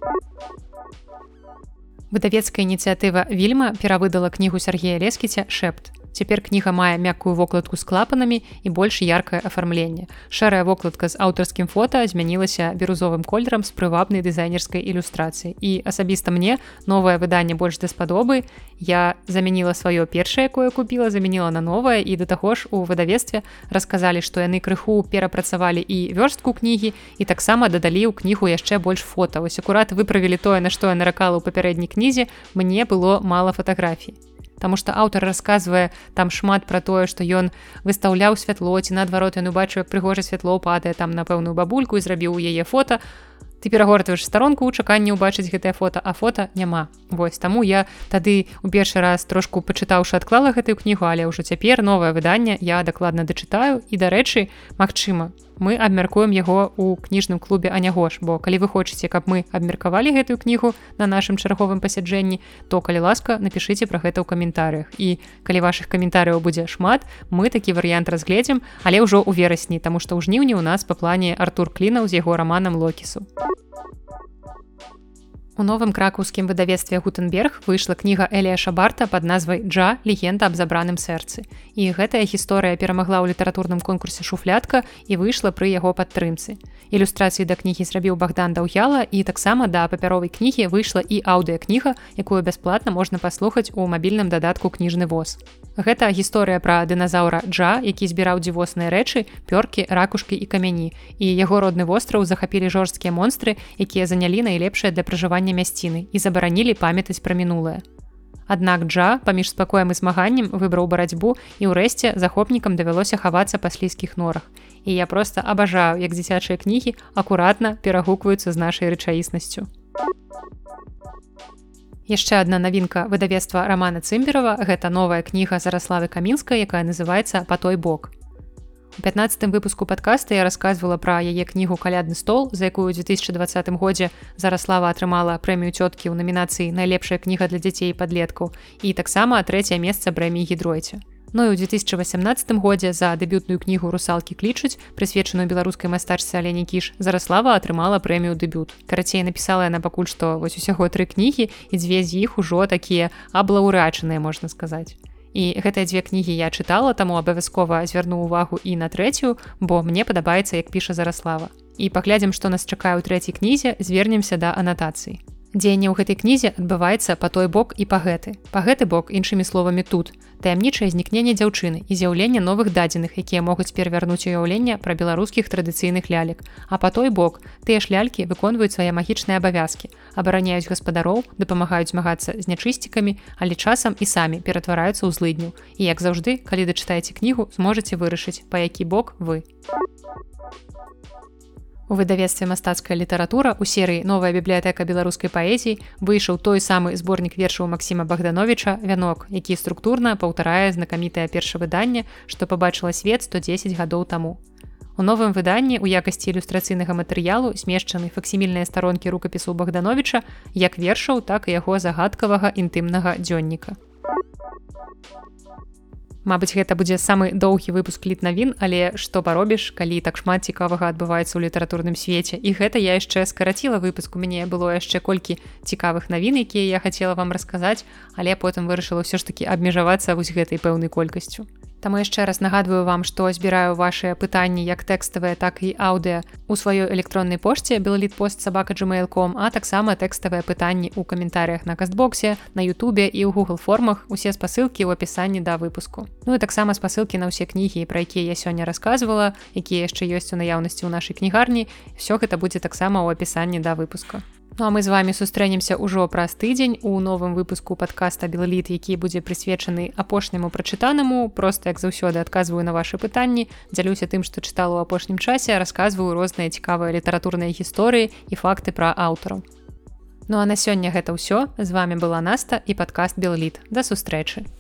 выдавецкая ініцыятыва вільма перавыдала кнігу Сергея лескіця шэпт Цяпер кніга мае мяккую вокладку з клапанамі і больш яркае афармленне. Шэрая вокладка з аўтарскім фота змянілася бірузовым колерам з прывабнай дызайнерскай ілюстрацыі. І асабіста мне новае выданне больш даспадобы. Я замяніла сваё першае, якое купіла, замяніла на новае і да таго ж у выдавестве расказалі, што яны крыху перапрацавалі і вёрстку кнігі і таксама дадалі ў кнігу яшчэ больш фота. Вось акурат выправілі тое, на што я наракала ў папярэдняй кнізе, мне было мала фатаграфій. Таму што аўтар расказвае там шмат пра тое, што ён выстаўляў святло ці наадварот ён убачыў прыгожа святло падае там на пэўную бабульку і зрабіў яе фота. Ты перагортваеш старонку ў чаканні ўбачыць гэтае фото, а фото няма. Вось таму я тады у першы раз трошку пачытаўшы адклала гэтую кнігу, але ўжо цяпер новае выданне я дакладна дачытаю і дарэчы, магчыма, мы абмяркуем яго ў кніжным клубе анягош бо калі вы хочаце каб мы абмеркавалі гэтую кнігу на нашым чарговым пасяджэнні то калі ласка напишитеце про гэта ў каментарыях. І калі ваших каментарыяў будзе шмат мы такі варыянт разгледзім але ўжо ў верасні тому что ў жніўні у нас па плане артур клінаў з яго раманам локісу У новым кракаўскім выдавецтве Гутенберг выйшла кніга Элія Шабарта пад назвай Джа легенда аб забраным сэрцы. І гэтая гісторыя перамагла ў літаратурным конкурсе шуфлятка і выйшла пры яго падтрымцы. Ілюстрацыі да кнігі зрабіў Богдан Даўяла і таксама да папяровай кнігі выйшла і аўдыакніга, якую бясплатна можна паслухаць у мабільным дадатку кніжны воз. Гэта гісторыя пра дыназаўра Джа, які збіраў дзівосныя рэчы, пёркі, ракушкі і камяні. І яго родны востраў захапілі жорсткія монстры, якія занялі найлепшае для пражывання мясціны і забаранілі памятаць пра мінулае. Аднак Джа паміж спакоем і змаганнем выбраў барацьбу і ўрэшце захопнікам давялося хавацца па слізкіх норах. І я проста абажаю, як дзіцячыя кнігі акуратна перагукваюцца з нашай рэчаіснасцю. Яшчэ адна навінка выдавецтва рамана Цымберова гэта новая кніга зараславы камінска, якая называецца па той бок. У 15 выпуску подкаста я рассказывала пра яе кнігу калядны стол, за якую ў 2020 годзе зараслава атрымала прэмію цёткі ў намінацыі найлепшая кніга для дзяцей і падлеткаў і таксама трэцяе месца прэміі гідройце. Ну і ў 2018 годзе за дэбютную кнігу русалкі клічуць, прысвечаную беларускай мастачцы алені кіш, зараслава атрымала прэмію дэбют. Карацей напісала яна пакуль што вось усяго тры кнігі і дзве з іх ужо такія аблаўрачаныя можна сказаць. І гэтыя дзве кнігі я чытала таму абавязкова звярну увагу і на трэцюю бо мне падабаецца як піша зараслава. І паглядзім што нас чакае ў трэцяй кнізе звернемся да анатацыі Дзеянне ў гэтай кнізе адбываецца па той бок і па гэты. Па гэты бок іншымі словамі тут. Таямнічае знікненне дзяўчыны і з'яўленне новых дадзеных, якія могуць перавярнуць уяўленне пра беларускіх традыцыйных лялек. А па той бок тыя ж лялькі выконваюць свае магічныя абавязкі, абараняюць гаспадароў, дапамагаюць змагацца з нячысцікамі, але часам і самі ператвараюцца ў злыдню. І як заўжды, калі дачытаеце кнігу, зможаце вырашыць, па які бок вы. У выдавецтве мастацкая літаратура у серыі новая бібліятэка беларускай паэзій выйшаў той самы зборнік вершаў Масіма Богдановича вянок, які структурна паўтарае знакамітае перша выданне, што пабачыла свет 110 гадоў таму. У новым выданні ў якасці ілюстрацыйнага матэрыялу смешчаны факсімільныя старонкі рукапісу Богдановича як вершаў, так і яго загадкавага інтымнага дзённіка. Мабыць, гэта будзе самы доўгі выпуск літ навін, але што паробіш, калі так шмат цікавага адбываецца ў літаратурным свеце. І гэта я яшчэ скараціла выпуск у мяне было яшчэ колькі цікавых навін, якія я хацела вам расказаць, але потым вырашыла ўсё ж такі абмежавацца вось гэтай пэўнай колькасцю. Таму яшчэ раз нагадваю вам, што збіраю вашыя пытанні як тэкставыя, так і аўдыа у сваёй электроннай пошце белліт пост сабака gmail.com, а таксама тэкставыя пытанні ў каментарях на кастбоксе, на Ютубе і ў Google формах усе спасылкі ў апісанні да выпуску. Ну і таксама спасылкі на ўсе кнігі, пра якія я сёння расказвала, якія яшчэ ёсць у наяўнасці ў нашай кнігарні, все гэта будзе таксама ў апісанні да выпуска. Ну а мы з вами сустрэнемся ўжо праз тыдзень у новым выпуску подкаста белліт які будзе прысвечаны апошняму прачытанаму. Просто як заўсёды адказваю на ваши пытанні дзялюся тым што чытала ў апошнім часе расказваю розныя цікавыя літаратурныя гісторыі і факты пра аўтараў. Ну а на сёння гэта ўсё. З вами была наста і падкаст белліт да сустрэчы